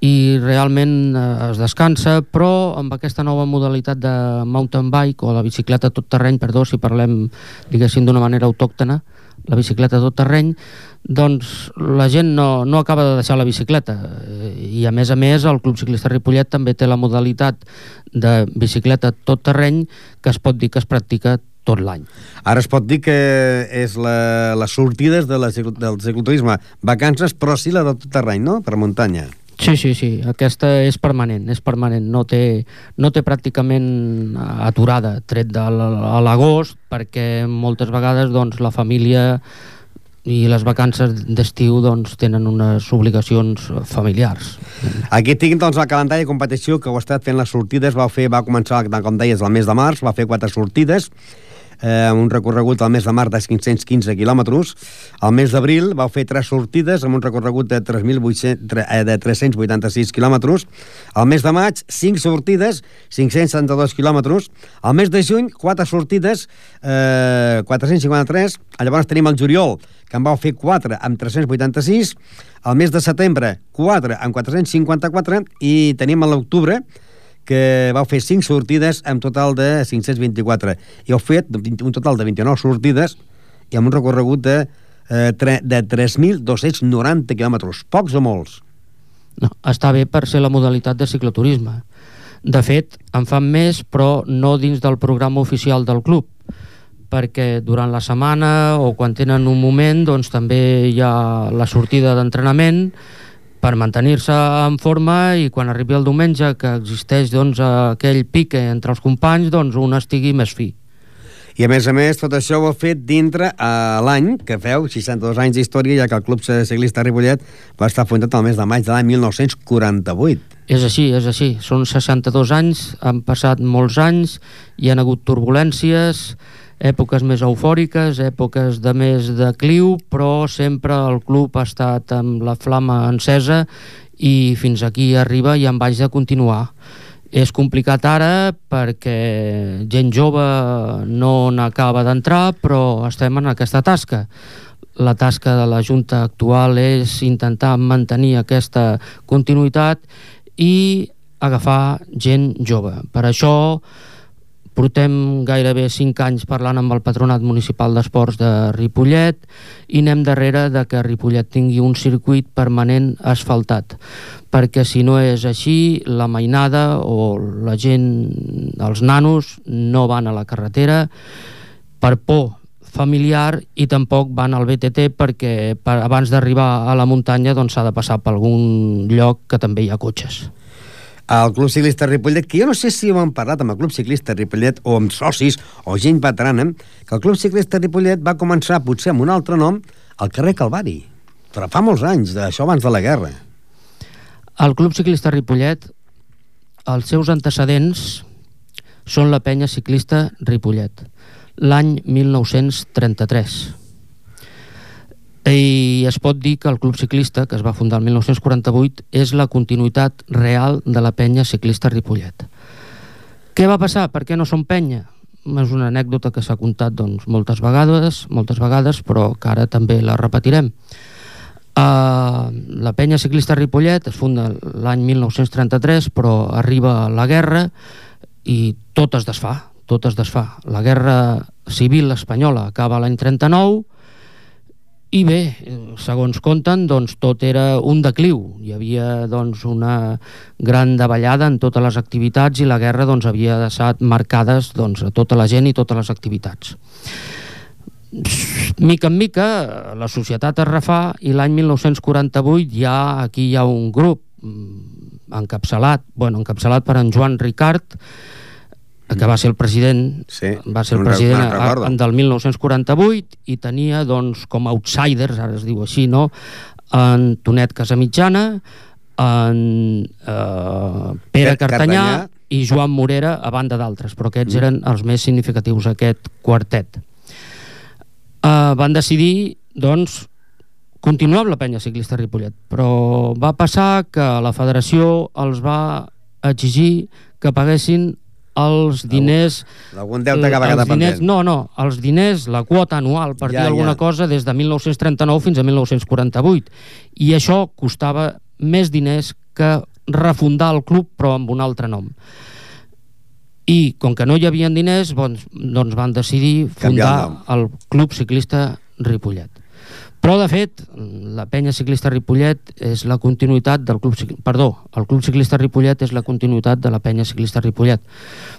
i realment eh, es descansa, però amb aquesta nova modalitat de mountain bike o la bicicleta tot terreny, perdó, si parlem diguéssim d'una manera autòctona, la bicicleta tot terreny, doncs la gent no, no acaba de deixar la bicicleta. I a més a més el Club Ciclista Ripollet també té la modalitat de bicicleta tot terreny que es pot dir que es practica tot l'any. Ara es pot dir que és la, les sortides de la, del cicloturisme. Vacances, però sí la de tot terreny, no? Per muntanya. Sí, sí, sí, aquesta és permanent, és permanent, no té, no té pràcticament aturada, tret de l'agost, perquè moltes vegades doncs, la família i les vacances d'estiu doncs, tenen unes obligacions familiars. Aquí tinc doncs, el calendari de competició que heu estat fent les sortides, va, fer, va començar, com deies, el mes de març, va fer quatre sortides, eh, amb un recorregut al mes de març de 515 quilòmetres. Al mes d'abril vau fer tres sortides amb un recorregut de, 3.800, eh, de 386 quilòmetres. Al mes de maig, cinc sortides, 572 quilòmetres. Al mes de juny, quatre sortides, eh, 453. Llavors tenim el juliol, que en vau fer 4 amb 386. Al mes de setembre, 4 amb 454. I tenim a l'octubre, que vau fer 5 sortides amb total de 524 i heu fet un total de 29 sortides i amb un recorregut de, eh, de 3.290 quilòmetres. Pocs o molts? No, està bé per ser la modalitat de cicloturisme. De fet, en fan més, però no dins del programa oficial del club, perquè durant la setmana o quan tenen un moment doncs també hi ha la sortida d'entrenament per mantenir-se en forma i quan arribi el diumenge que existeix doncs, aquell pique entre els companys doncs un estigui més fi. I a més a més, tot això ho heu fet dintre a l'any que feu 62 anys d'història, ja que el Club Ciclista Ripollet va estar fundat el mes de maig de l'any 1948. És així, és així. Són 62 anys, han passat molts anys, hi han hagut turbulències, èpoques més eufòriques, èpoques de més decliu, però sempre el club ha estat amb la flama encesa i fins aquí arriba i en vaig de continuar. És complicat ara perquè gent jove no n'acaba d'entrar, però estem en aquesta tasca. La tasca de la Junta actual és intentar mantenir aquesta continuïtat i agafar gent jove. Per això portem gairebé 5 anys parlant amb el Patronat Municipal d'Esports de Ripollet i anem darrere de que Ripollet tingui un circuit permanent asfaltat perquè si no és així la mainada o la gent, els nanos no van a la carretera per por familiar i tampoc van al BTT perquè per, abans d'arribar a la muntanya doncs s'ha de passar per algun lloc que també hi ha cotxes al Club Ciclista Ripollet, que jo no sé si ho han parlat amb el Club Ciclista Ripollet o amb socis o gent veterana, que el Club Ciclista Ripollet va començar potser amb un altre nom al carrer Calvari. Però fa molts anys, això abans de la guerra. El Club Ciclista Ripollet, els seus antecedents són la penya ciclista Ripollet, l'any 1933 i es pot dir que el club ciclista, que es va fundar el 1948, és la continuïtat real de la penya ciclista Ripollet. Què va passar? Per què no som penya? És una anècdota que s'ha contat doncs, moltes vegades, moltes vegades, però que ara també la repetirem. Uh, la penya ciclista Ripollet es funda l'any 1933, però arriba la guerra i tot es desfà, tot es desfà. La guerra civil espanyola acaba l'any 39 i bé, segons conten, doncs, tot era un decliu. Hi havia doncs, una gran davallada en totes les activitats i la guerra doncs, havia deixat marcades doncs, a tota la gent i totes les activitats. Mica en mica, la societat es refà i l'any 1948 ja aquí hi ha un grup mm, encapçalat, bueno, encapçalat per en Joan Ricard, que va ser el president sí, va ser el president a, a, del 1948 i tenia doncs, com a outsiders, ara es diu així, no? en Tonet Casamitjana, en eh, Pere Cartanyà, Cartanyà i Joan Morera, a banda d'altres, però aquests mm. eren els més significatius, aquest quartet. Eh, van decidir, doncs, continuar amb la penya ciclista Ripollet, però va passar que la federació els va exigir que paguessin els diners... Algun deute que va quedar diners, pendent. No, no, els diners, la quota anual per ja, dir alguna ja. cosa des de 1939 fins a 1948. I això costava més diners que refundar el club però amb un altre nom. I com que no hi havia diners, doncs, doncs van decidir fundar el, el Club Ciclista Ripollet. Però, de fet, la penya ciclista Ripollet és la continuïtat del club... Perdó, el club ciclista Ripollet és la continuïtat de la penya ciclista Ripollet.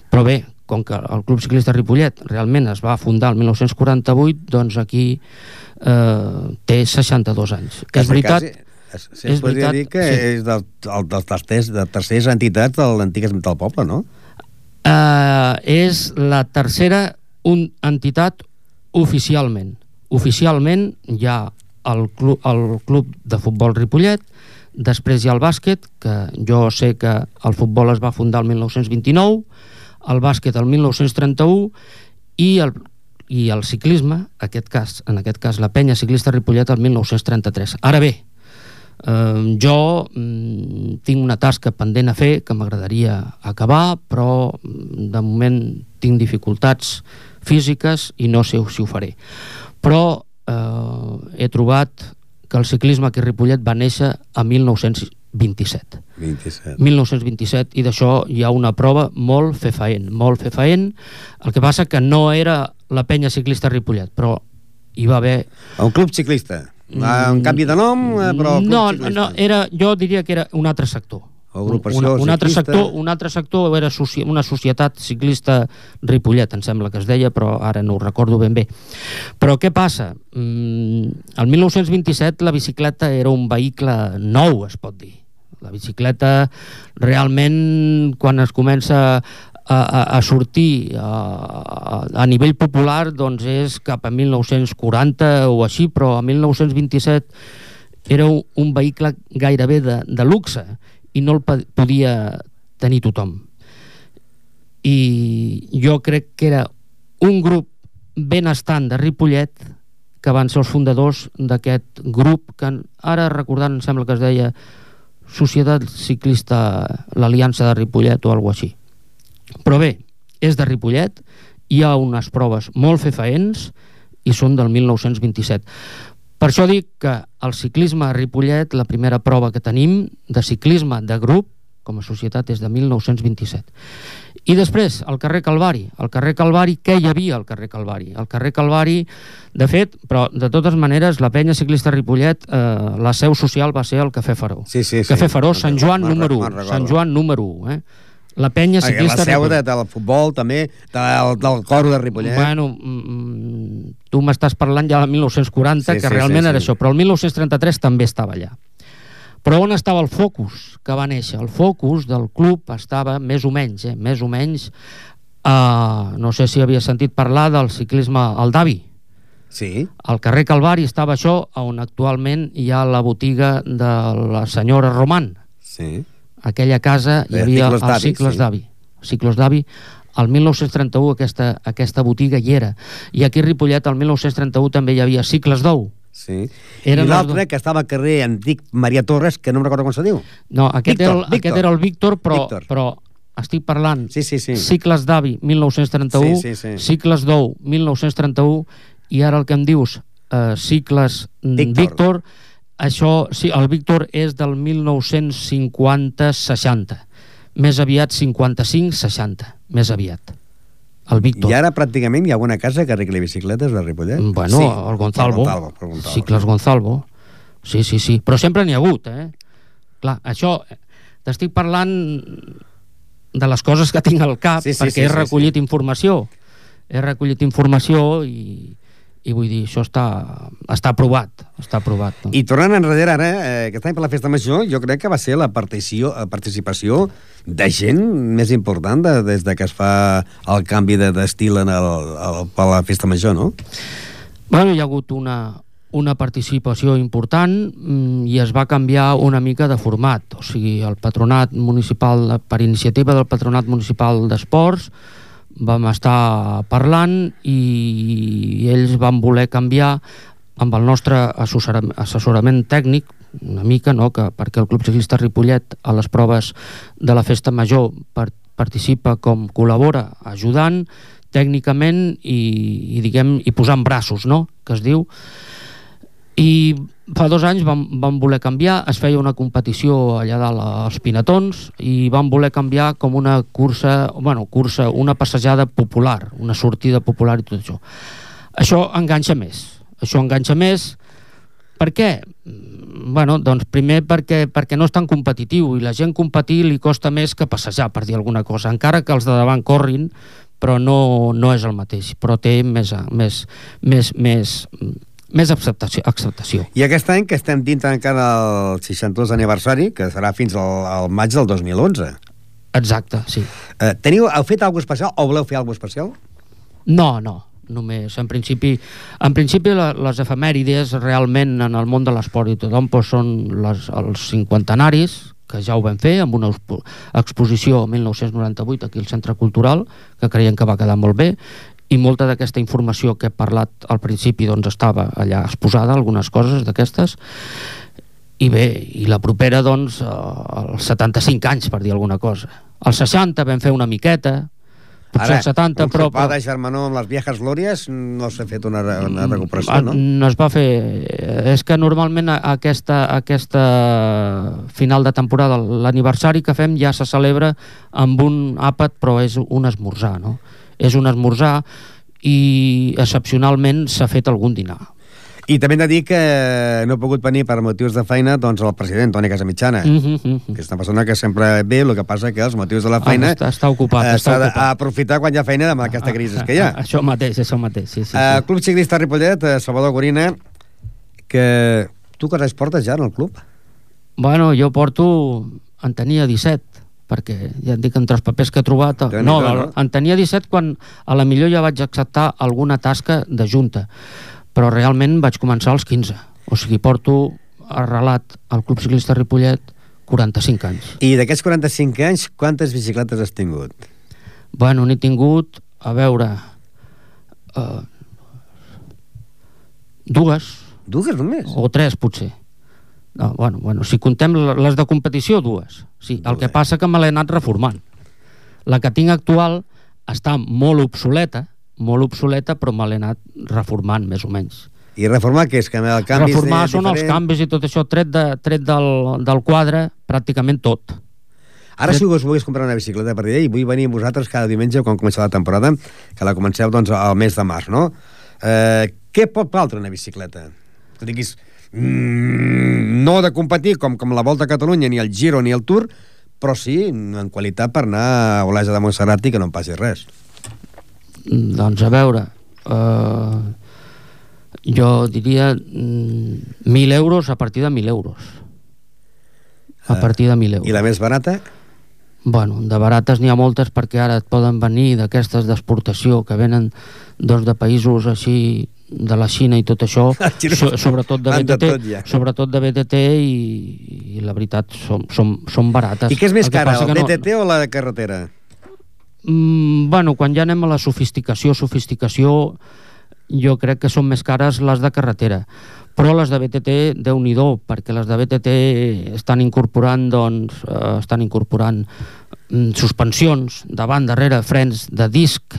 Però bé, com que el club ciclista Ripollet realment es va fundar el 1948, doncs aquí eh, té 62 anys. Que és veritat... Quasi, es, es podria veritat, dir que sí. és del, del, dels tercers, de tercers entitats de l'antic del poble, no? Uh, és la tercera un, entitat oficialment oficialment hi ha el club, el club de futbol Ripollet, després hi ha el bàsquet, que jo sé que el futbol es va fundar el 1929, el bàsquet el 1931 i el i el ciclisme, aquest cas, en aquest cas la penya ciclista Ripollet el 1933. Ara bé, eh, jo mm, tinc una tasca pendent a fer que m'agradaria acabar, però mm, de moment tinc dificultats físiques i no sé si ho faré. Però eh, he trobat que el ciclisme aquí a Ripollet va néixer a 1927. 27. 1927, i d'això hi ha una prova molt fefaent, molt fefaent. El que passa que no era la penya ciclista Ripollet, però hi va haver... Un club ciclista. Mm. Un canvi de nom, eh, però no, no, era, jo diria que era un altre sector. Agrupació una, un, altre ciclista. sector, un altre sector era soci, una societat ciclista Ripollet, em sembla que es deia, però ara no ho recordo ben bé. Però què passa? Mm, el 1927 la bicicleta era un vehicle nou, es pot dir. La bicicleta realment, quan es comença a, a, a sortir a, a nivell popular, doncs és cap a 1940 o així, però a 1927 era un vehicle gairebé de, de luxe i no el podia tenir tothom. I jo crec que era un grup benestant de Ripollet que van ser els fundadors d'aquest grup que ara recordant em sembla que es deia Societat Ciclista l'Aliança de Ripollet o alguna així. Però bé, és de Ripollet, hi ha unes proves molt fefaents i són del 1927. Per això dic que el ciclisme a Ripollet, la primera prova que tenim de ciclisme de grup, com a societat, és de 1927. I després, al carrer Calvari. Al carrer Calvari, què hi havia al carrer Calvari? Al carrer Calvari, de fet, però de totes maneres, la penya ciclista Ripollet, eh, la seu social va ser el Cafè Faró. Sí, sí, sí. Cafè Faró, Sant Joan número recordo. 1. Sant Joan número 1, eh? La penya ciclista la seu de, del futbol, també, del, del coro de Ripollet. Bueno, mm, tu m'estàs parlant ja del 1940, Sí, que sí, realment sí, era sí. això, però el 1933 també estava allà. Però on estava el focus que va néixer? El focus del club estava més o menys, eh, més o menys, eh, no sé si havia sentit parlar del ciclisme al Davi. Sí. Al carrer Calvari estava això, on actualment hi ha la botiga de la senyora Roman. Sí. Aquella casa hi De havia els d'Avi, cicles sí. d'avi. Ciclos d'avi. Al 1931 aquesta, aquesta botiga hi era. I aquí a Ripollet, al 1931, també hi havia cicles d'ou. Sí. Eren I l'altre, que estava al carrer Antic Maria Torres, que no em recordo com se diu. No, aquest, Víctor, era, el, Víctor. aquest era el Víctor, però, Víctor. però estic parlant sí, sí, sí. cicles d'avi 1931, Sí, sí, sí. cicles d'ou 1931 i ara el que em dius eh, cicles Víctor. Víctor, això, sí, el Víctor és del 1950-60 més aviat 55-60 més aviat el Víctor I ara pràcticament hi ha alguna casa que arregli bicicletes de Ripollet? Bueno, el Gonzalvo, El Gonzalvo, el Gonzalvo. Cicles Gonzalvo. Sí, sí, sí. Però sempre n'hi ha hagut, eh? Clar, això... T'estic parlant de les coses que tinc al cap, Sí, sí, perquè sí, he sí, recollit informació. He recollit informació i, i vull dir, això està, està aprovat. Està aprovat. No? I tornant enrere ara, eh, aquest any per la festa major, jo crec que va ser la partició, la participació de gent més important de, des de que es fa el canvi de- d'estil en el, el, per la festa major, no? Bueno, hi ha hagut una, una participació important mm, i es va canviar una mica de format. O sigui, el patronat municipal, per iniciativa del patronat municipal d'esports, vam estar parlant i ells van voler canviar amb el nostre assessora- assessorament tècnic una mica, no? que perquè el Club Ciclista Ripollet a les proves de la festa major per, participa com col·labora ajudant tècnicament i, i diguem i posant braços, no? que es diu i fa dos anys vam, vam voler canviar, es feia una competició allà dalt als Pinatons i vam voler canviar com una cursa, bueno, cursa, una passejada popular, una sortida popular i tot això. Això enganxa més, això enganxa més, per què? Mm, Bueno, doncs primer perquè, perquè no és tan competitiu i la gent competir li costa més que passejar, per dir alguna cosa, encara que els de davant corrin, però no, no és el mateix, però té més, més, més, més, més acceptació, acceptació. I aquest any que estem dins encara el 62 aniversari, que serà fins al, al maig del 2011. Exacte, sí. Eh, teniu, heu fet alguna especial o voleu fer alguna especial? No, no, només. En principi, en principi la, les efemèrides realment en el món de l'esport i tothom doncs, són les, els cinquantenaris, que ja ho vam fer amb una expo- exposició el 1998 aquí al Centre Cultural, que creiem que va quedar molt bé, i molta d'aquesta informació que he parlat al principi doncs estava allà exposada, algunes coses d'aquestes, i bé, i la propera doncs eh, als 75 anys per dir alguna cosa. Als 60 vam fer una miqueta, potser als 70 un però, sopar però de germanor amb les viejas glòries no s'ha fet una, una recuperació, no? no es va fer és que normalment aquesta, aquesta final de temporada l'aniversari que fem ja se celebra amb un àpat però és un esmorzar no? És un esmorzar i excepcionalment s'ha fet algun dinar I també hem de dir que no ha pogut venir per motius de feina doncs el president Toni Casamitjana, mm -hmm. que és una persona que sempre ve, el que passa que els motius de la feina Ah, està, està ocupat, eh, està ocupat. d'aprofitar quan hi ha feina amb aquesta crisi que hi ha. Ah, això mateix, això mateix sí, sí, Uh. Club Ciclista Ripollet, eh, Salvador Gorina, que tu que anys portes ja en el club? Bueno, jo porto... En tenia 17, perquè ja et dic entre els papers que he trobat... No, no? en tenia 17 quan a la millor ja vaig acceptar alguna tasca de junta, però realment vaig començar als 15. O sigui, porto arrelat al Club Ciclista Ripollet 45 anys. I d'aquests 45 anys, quantes bicicletes has tingut? Bueno, n'he tingut, a veure... Uh, dues. Dues només? O tres, potser. No, bueno, bueno, si contem les de competició, dues. Sí, el que passa que me l'he anat reformant. La que tinc actual està molt obsoleta, molt obsoleta, però me l'he anat reformant, més o menys. I reformar què és? Que el canvi reformar és són els diferent? canvis i tot això, tret, de, tret del, del quadre, pràcticament tot. Ara si us volgués comprar una bicicleta per dir, "Ei, vull venir amb vosaltres cada diumenge quan comença la temporada, que la comenceu doncs, al mes de març, no? Eh, què pot valdre una bicicleta? Que diguis, mm, no de competir com, com la Volta a Catalunya, ni el Giro, ni el Tour, però sí en qualitat per anar a Olesa de Montserrat i que no em passi res. Mm, Doncs a veure, uh, jo diria mm, 1.000 euros a partir de 1.000 euros. A partir de 1.000 euros. I la més barata? Bueno, de barates n'hi ha moltes perquè ara et poden venir d'aquestes d'exportació que venen doncs, de països així de la Xina i tot això, so, sobretot de de BTT, tot, ja. sobretot de BTT i, i la veritat són, són, són barates. I què és més El cara, el que no- BTT o la de carretera? Mm, bueno, quan ja anem a la sofisticació, sofisticació, jo crec que són més cares les de carretera. Però les de BTT, déu nhi perquè les de BTT estan incorporant, doncs, eh, estan incorporant mm, suspensions davant, darrere, frens de disc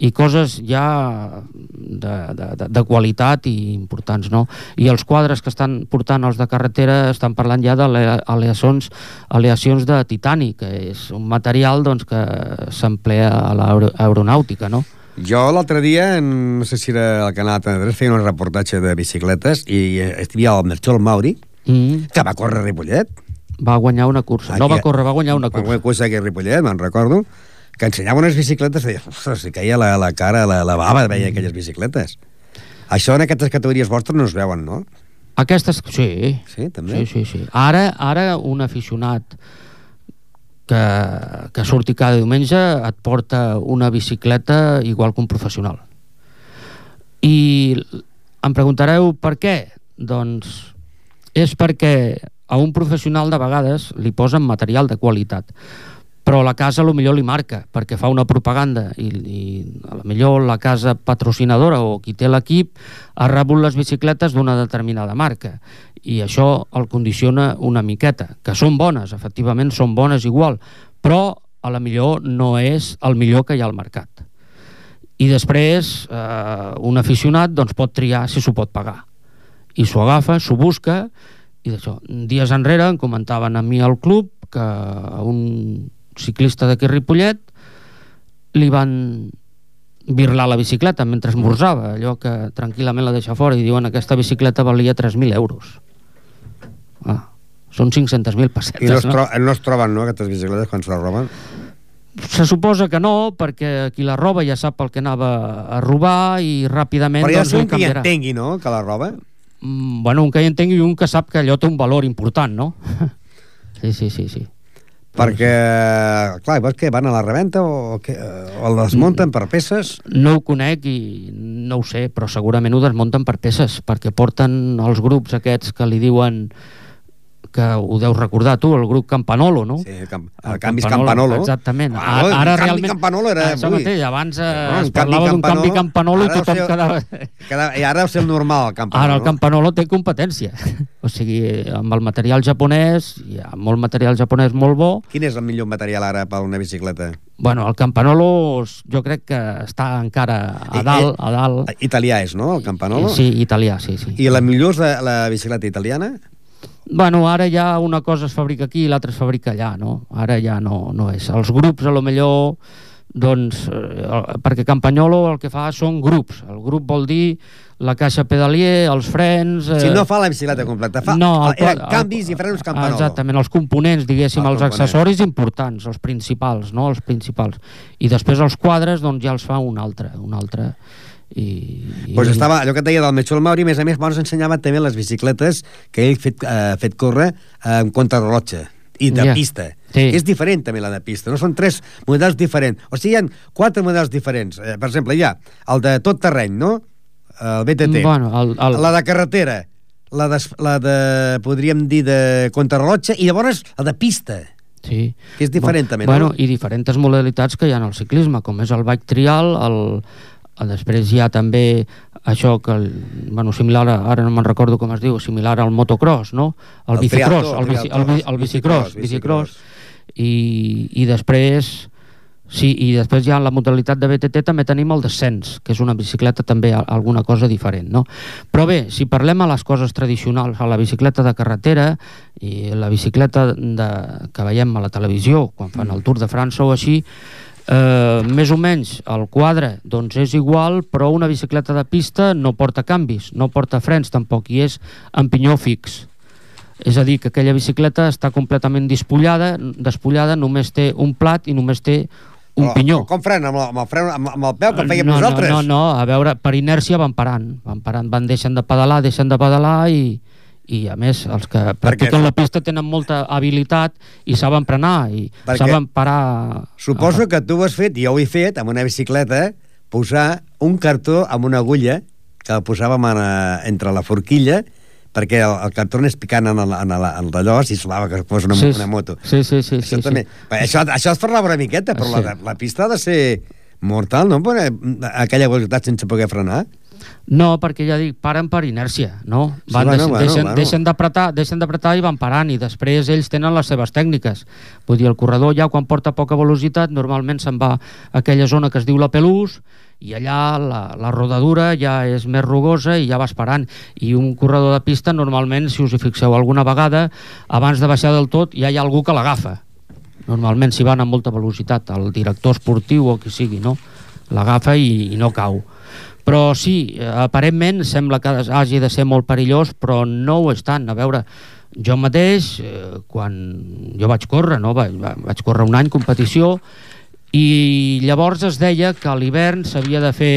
i coses ja de, de, de, de qualitat i importants, no? I els quadres que estan portant els de carretera estan parlant ja d'aleacions aleacions de titani, que és un material doncs, que s'emplea a l'aeronàutica, no? Jo l'altre dia, no sé si era el canal TV3, feia un reportatge de bicicletes i eh, havia el Merchol Mauri, Mm. que va córrer a Ripollet. Va guanyar una cursa. No va córrer, va guanyar una cursa. Va cursa aquí a Ripollet, me'n recordo, que ensenyava unes bicicletes i deia, ostres, si caia la, la cara, la, la bava de veia aquelles bicicletes. Això en aquestes categories vostres no es veuen, no? Aquestes, sí. Sí, també? Sí, sí, sí. Ara, ara un aficionat que, que surti cada diumenge et porta una bicicleta igual que un professional. I em preguntareu per què? Doncs és perquè a un professional de vegades li posen material de qualitat però la casa lo millor li marca perquè fa una propaganda i, i a lo millor la casa patrocinadora o qui té l'equip ha rebut les bicicletes d'una determinada marca. I això el condiciona una miqueta que són bones, efectivament són bones igual però a la millor no és el millor que hi ha al mercat. I després eh, un aficionat doncs, pot triar si s'ho pot pagar. I s'ho agafa, s'ho busca i d'això. Dies enrere em comentaven a mi al club que un ciclista d'aquí Ripollet li van birlar la bicicleta mentre esmorzava, allò que tranquil·lament la deixa fora i diuen aquesta bicicleta valia 3.000 euros. Ah, són 500.000 pessetes, I no es, no? no es troben, no, aquestes bicicletes quan se les roben? Se suposa que no, perquè qui la roba ja sap el que anava a robar i ràpidament Però hi ha doncs, un que hi entengui, no?, que la roba. Mm, bueno, un que hi entengui i un que sap que allò té un valor important, no? sí, sí, sí, sí. Perquè, clar, que van a la reventa o, que, o el desmunten per peces? No ho conec i no ho sé, però segurament ho desmunten per peces, perquè porten els grups aquests que li diuen que ho deus recordar tu, el grup Campanolo, no? Sí, el, camp, el canvis Campanolo. Exactament. Ah, ara, el ara canvi realment... Campanolo era Això avui. mateix, abans eh, No, es el canvi parlava d'un canvi Campanolo i ara tothom ser- quedava... Cada, I ara deu ser el normal, el Campanolo. Ara el Campanolo té competència. O sigui, amb el material japonès, hi ha molt material japonès molt bo. Quin és el millor material ara per una bicicleta? Bueno, el Campanolo jo crec que està encara a dalt, a dalt. Italià és, no, el Campanolo? Sí, italià, sí, sí. I la millor és la, la bicicleta italiana? Bueno, ara ja una cosa es fabrica aquí i l'altra es fabrica allà, no? Ara ja no, no és. Els grups, a lo millor, doncs, eh, el- perquè Campagnolo el que fa són grups. El grup vol dir la caixa pedalier, els frens... Eh... Si no fa la bicicleta completa, fa no, el, eren el- canvis i frenos Campanolo. Exactament, els components, diguéssim, Els els components. accessoris importants, els principals, no? Els principals. I després els quadres, doncs ja els fa un altre, un altre. I, i Pues estava, allò que et deia del Metxol Mauri, a més a més, ens ensenyava també les bicicletes que ell fet, eh, fet córrer eh, en contrarrelotge i de Ja. pista. Sí. És diferent també la de pista, no són tres models diferents. O sigui, hi ha quatre models diferents. Eh, per exemple, hi ha el de tot terreny, no? El BTT. Bueno, el- el- La de carretera, la de, la de, podríem dir, de contrarrelotge, i llavors la de pista. Sí. Que és diferent també, bueno, no? I diferents modalitats que hi ha en el ciclisme, com és el bike trial, el, el després hi ha també això que, el, bueno, similar, a, ara no me'n recordo com es diu, similar al motocross, no? El, El bicicross, triatló, el, bici, el, bi- el bicicross, bicicross, i, i després Sí, i després ja en la modalitat de BTT també tenim el descens, que és una bicicleta també alguna cosa diferent, no? Però bé, si parlem a les coses tradicionals, a la bicicleta de carretera i la bicicleta de, que veiem a la televisió, quan fan el Tour de França o així, eh, més o menys el quadre doncs és igual, però una bicicleta de pista no porta canvis, no porta frens tampoc, i és amb pinyó fix. És a dir, que aquella bicicleta està completament despullada, despullada només té un plat i només té un Però, pinyó. Com frena? Amb, el- amb, el, fren, amb, amb el peu que fèiem no, nosaltres? No, no, no, a veure, per inèrcia van parant, van parant, van deixant de pedalar, deixen de pedalar i, i a més els que practiquen la pista tenen molta habilitat i saben frenar i Perquè- saben parar Suposo que tu ho has fet, i jo ho he fet, amb una bicicleta, posar un cartó amb una agulla, que el posàvem en, eh, entre la forquilla, perquè el, el cartó anés picant en, el, en, el, en d'allò, si semblava que fos una, Sí, una moto. Sí, sí, sí. Això sí, també. sí. Això, això es parlava una miqueta, però Sí. la, la pista ha de ser mortal, no? Eh, aquella velocitat sense poder frenar. No, perquè ja dic, paren per inèrcia, no? Sí, Van, bueno, deixen, bueno, deixen, bueno. deixen d'apretar deixen d'apretar i van parant i després ells tenen les seves tècniques. Vull dir, el corredor ja quan porta poca velocitat normalment se'n va a aquella zona que es diu la Pelús i allà la, la rodadura ja és més rugosa i ja vas parant. I un corredor de pista normalment, si us hi fixeu alguna vegada, abans de baixar del tot ja hi ha algú que l'agafa. Normalment si van amb molta velocitat, el director esportiu o qui sigui, no? L'agafa i, i no cau. Però sí, aparentment sembla que hagi de ser molt perillós, però no ho és tant. A veure, jo mateix, eh, quan jo vaig córrer, no? vaig, vaig córrer un any competició, i llavors es deia que a l'hivern s'havia de fer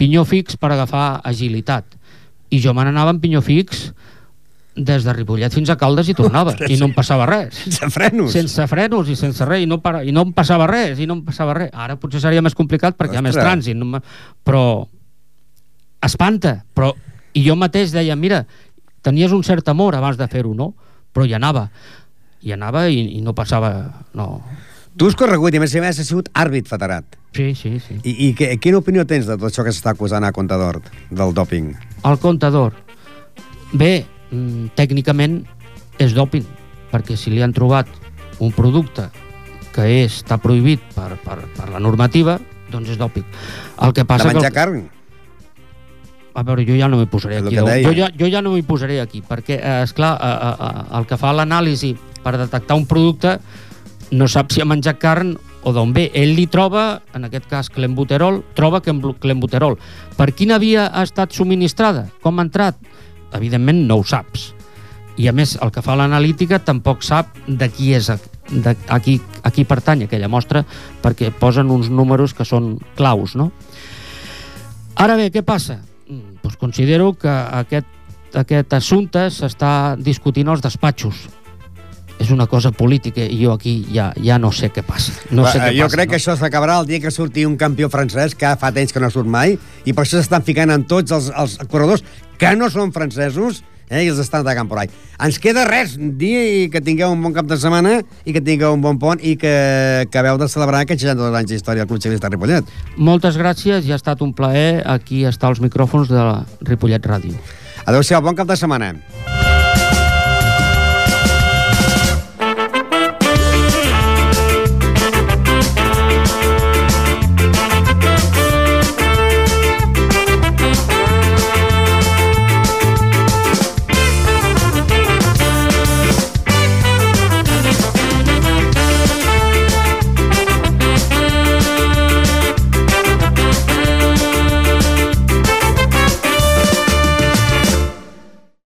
pinyó fix per agafar agilitat. I jo me n'anava amb pinyó fix des de Ripollet fins a Caldes i tornava, i no em passava res. Sense frenos. Sense frenos i sense res, i no, para, i no em passava res, i no em passava res. Ara potser seria més complicat perquè hi ha més Ostres. trànsit, no, però espanta, però i jo mateix deia, mira, tenies un cert amor abans de fer-ho, no? Però hi anava, hi anava i, i no passava, no. Tu has corregut i a més a més has sigut àrbit federat. Sí, sí, sí. I, i que, quina opinió tens de tot això que s'està acusant a Contador, del doping? El comptador. Bé, mm, tècnicament és doping, perquè si li han trobat un producte que és, està prohibit per, per, per la normativa, doncs és doping. El que passa de menjar que... carn? A veure, jo ja no m'hi posaré El aquí. Jo ja, jo ja no m'hi posaré aquí, perquè, eh, esclar, eh, eh, eh, el que fa l'anàlisi per detectar un producte no sap si ha menjat carn o d'on ve. Ell li troba, en aquest cas clenbuterol, troba clenbu- clenbuterol. Per quina via ha estat subministrada? Com ha entrat? Evidentment no ho saps. I a més, el que fa l'analítica tampoc sap de qui és, de, a, qui, a qui pertany aquella mostra, perquè posen uns números que són claus, no? Ara bé, què passa? Mm, Doncs considero que aquest, aquest assumpte s'està discutint als despatxos. És una cosa política i jo aquí ja, ja no sé què passa. No sé què jo passa, crec no? que això s'acabarà el dia que surti un campió francès que fa temps que no surt mai i per això s'estan ficant en tots els, els corredors que no són francesos eh, i els estan atacant por ahí. Ens queda res, dir que tingueu un bon cap de setmana i que tingueu un bon pont i que acabeu de celebrar aquests 62 anys d'història del Club Ciclista Ripollet. Moltes gràcies i ha estat un plaer aquí estar als micròfons de la Ripollet Ràdio. Adéu-siau, bon cap de setmana.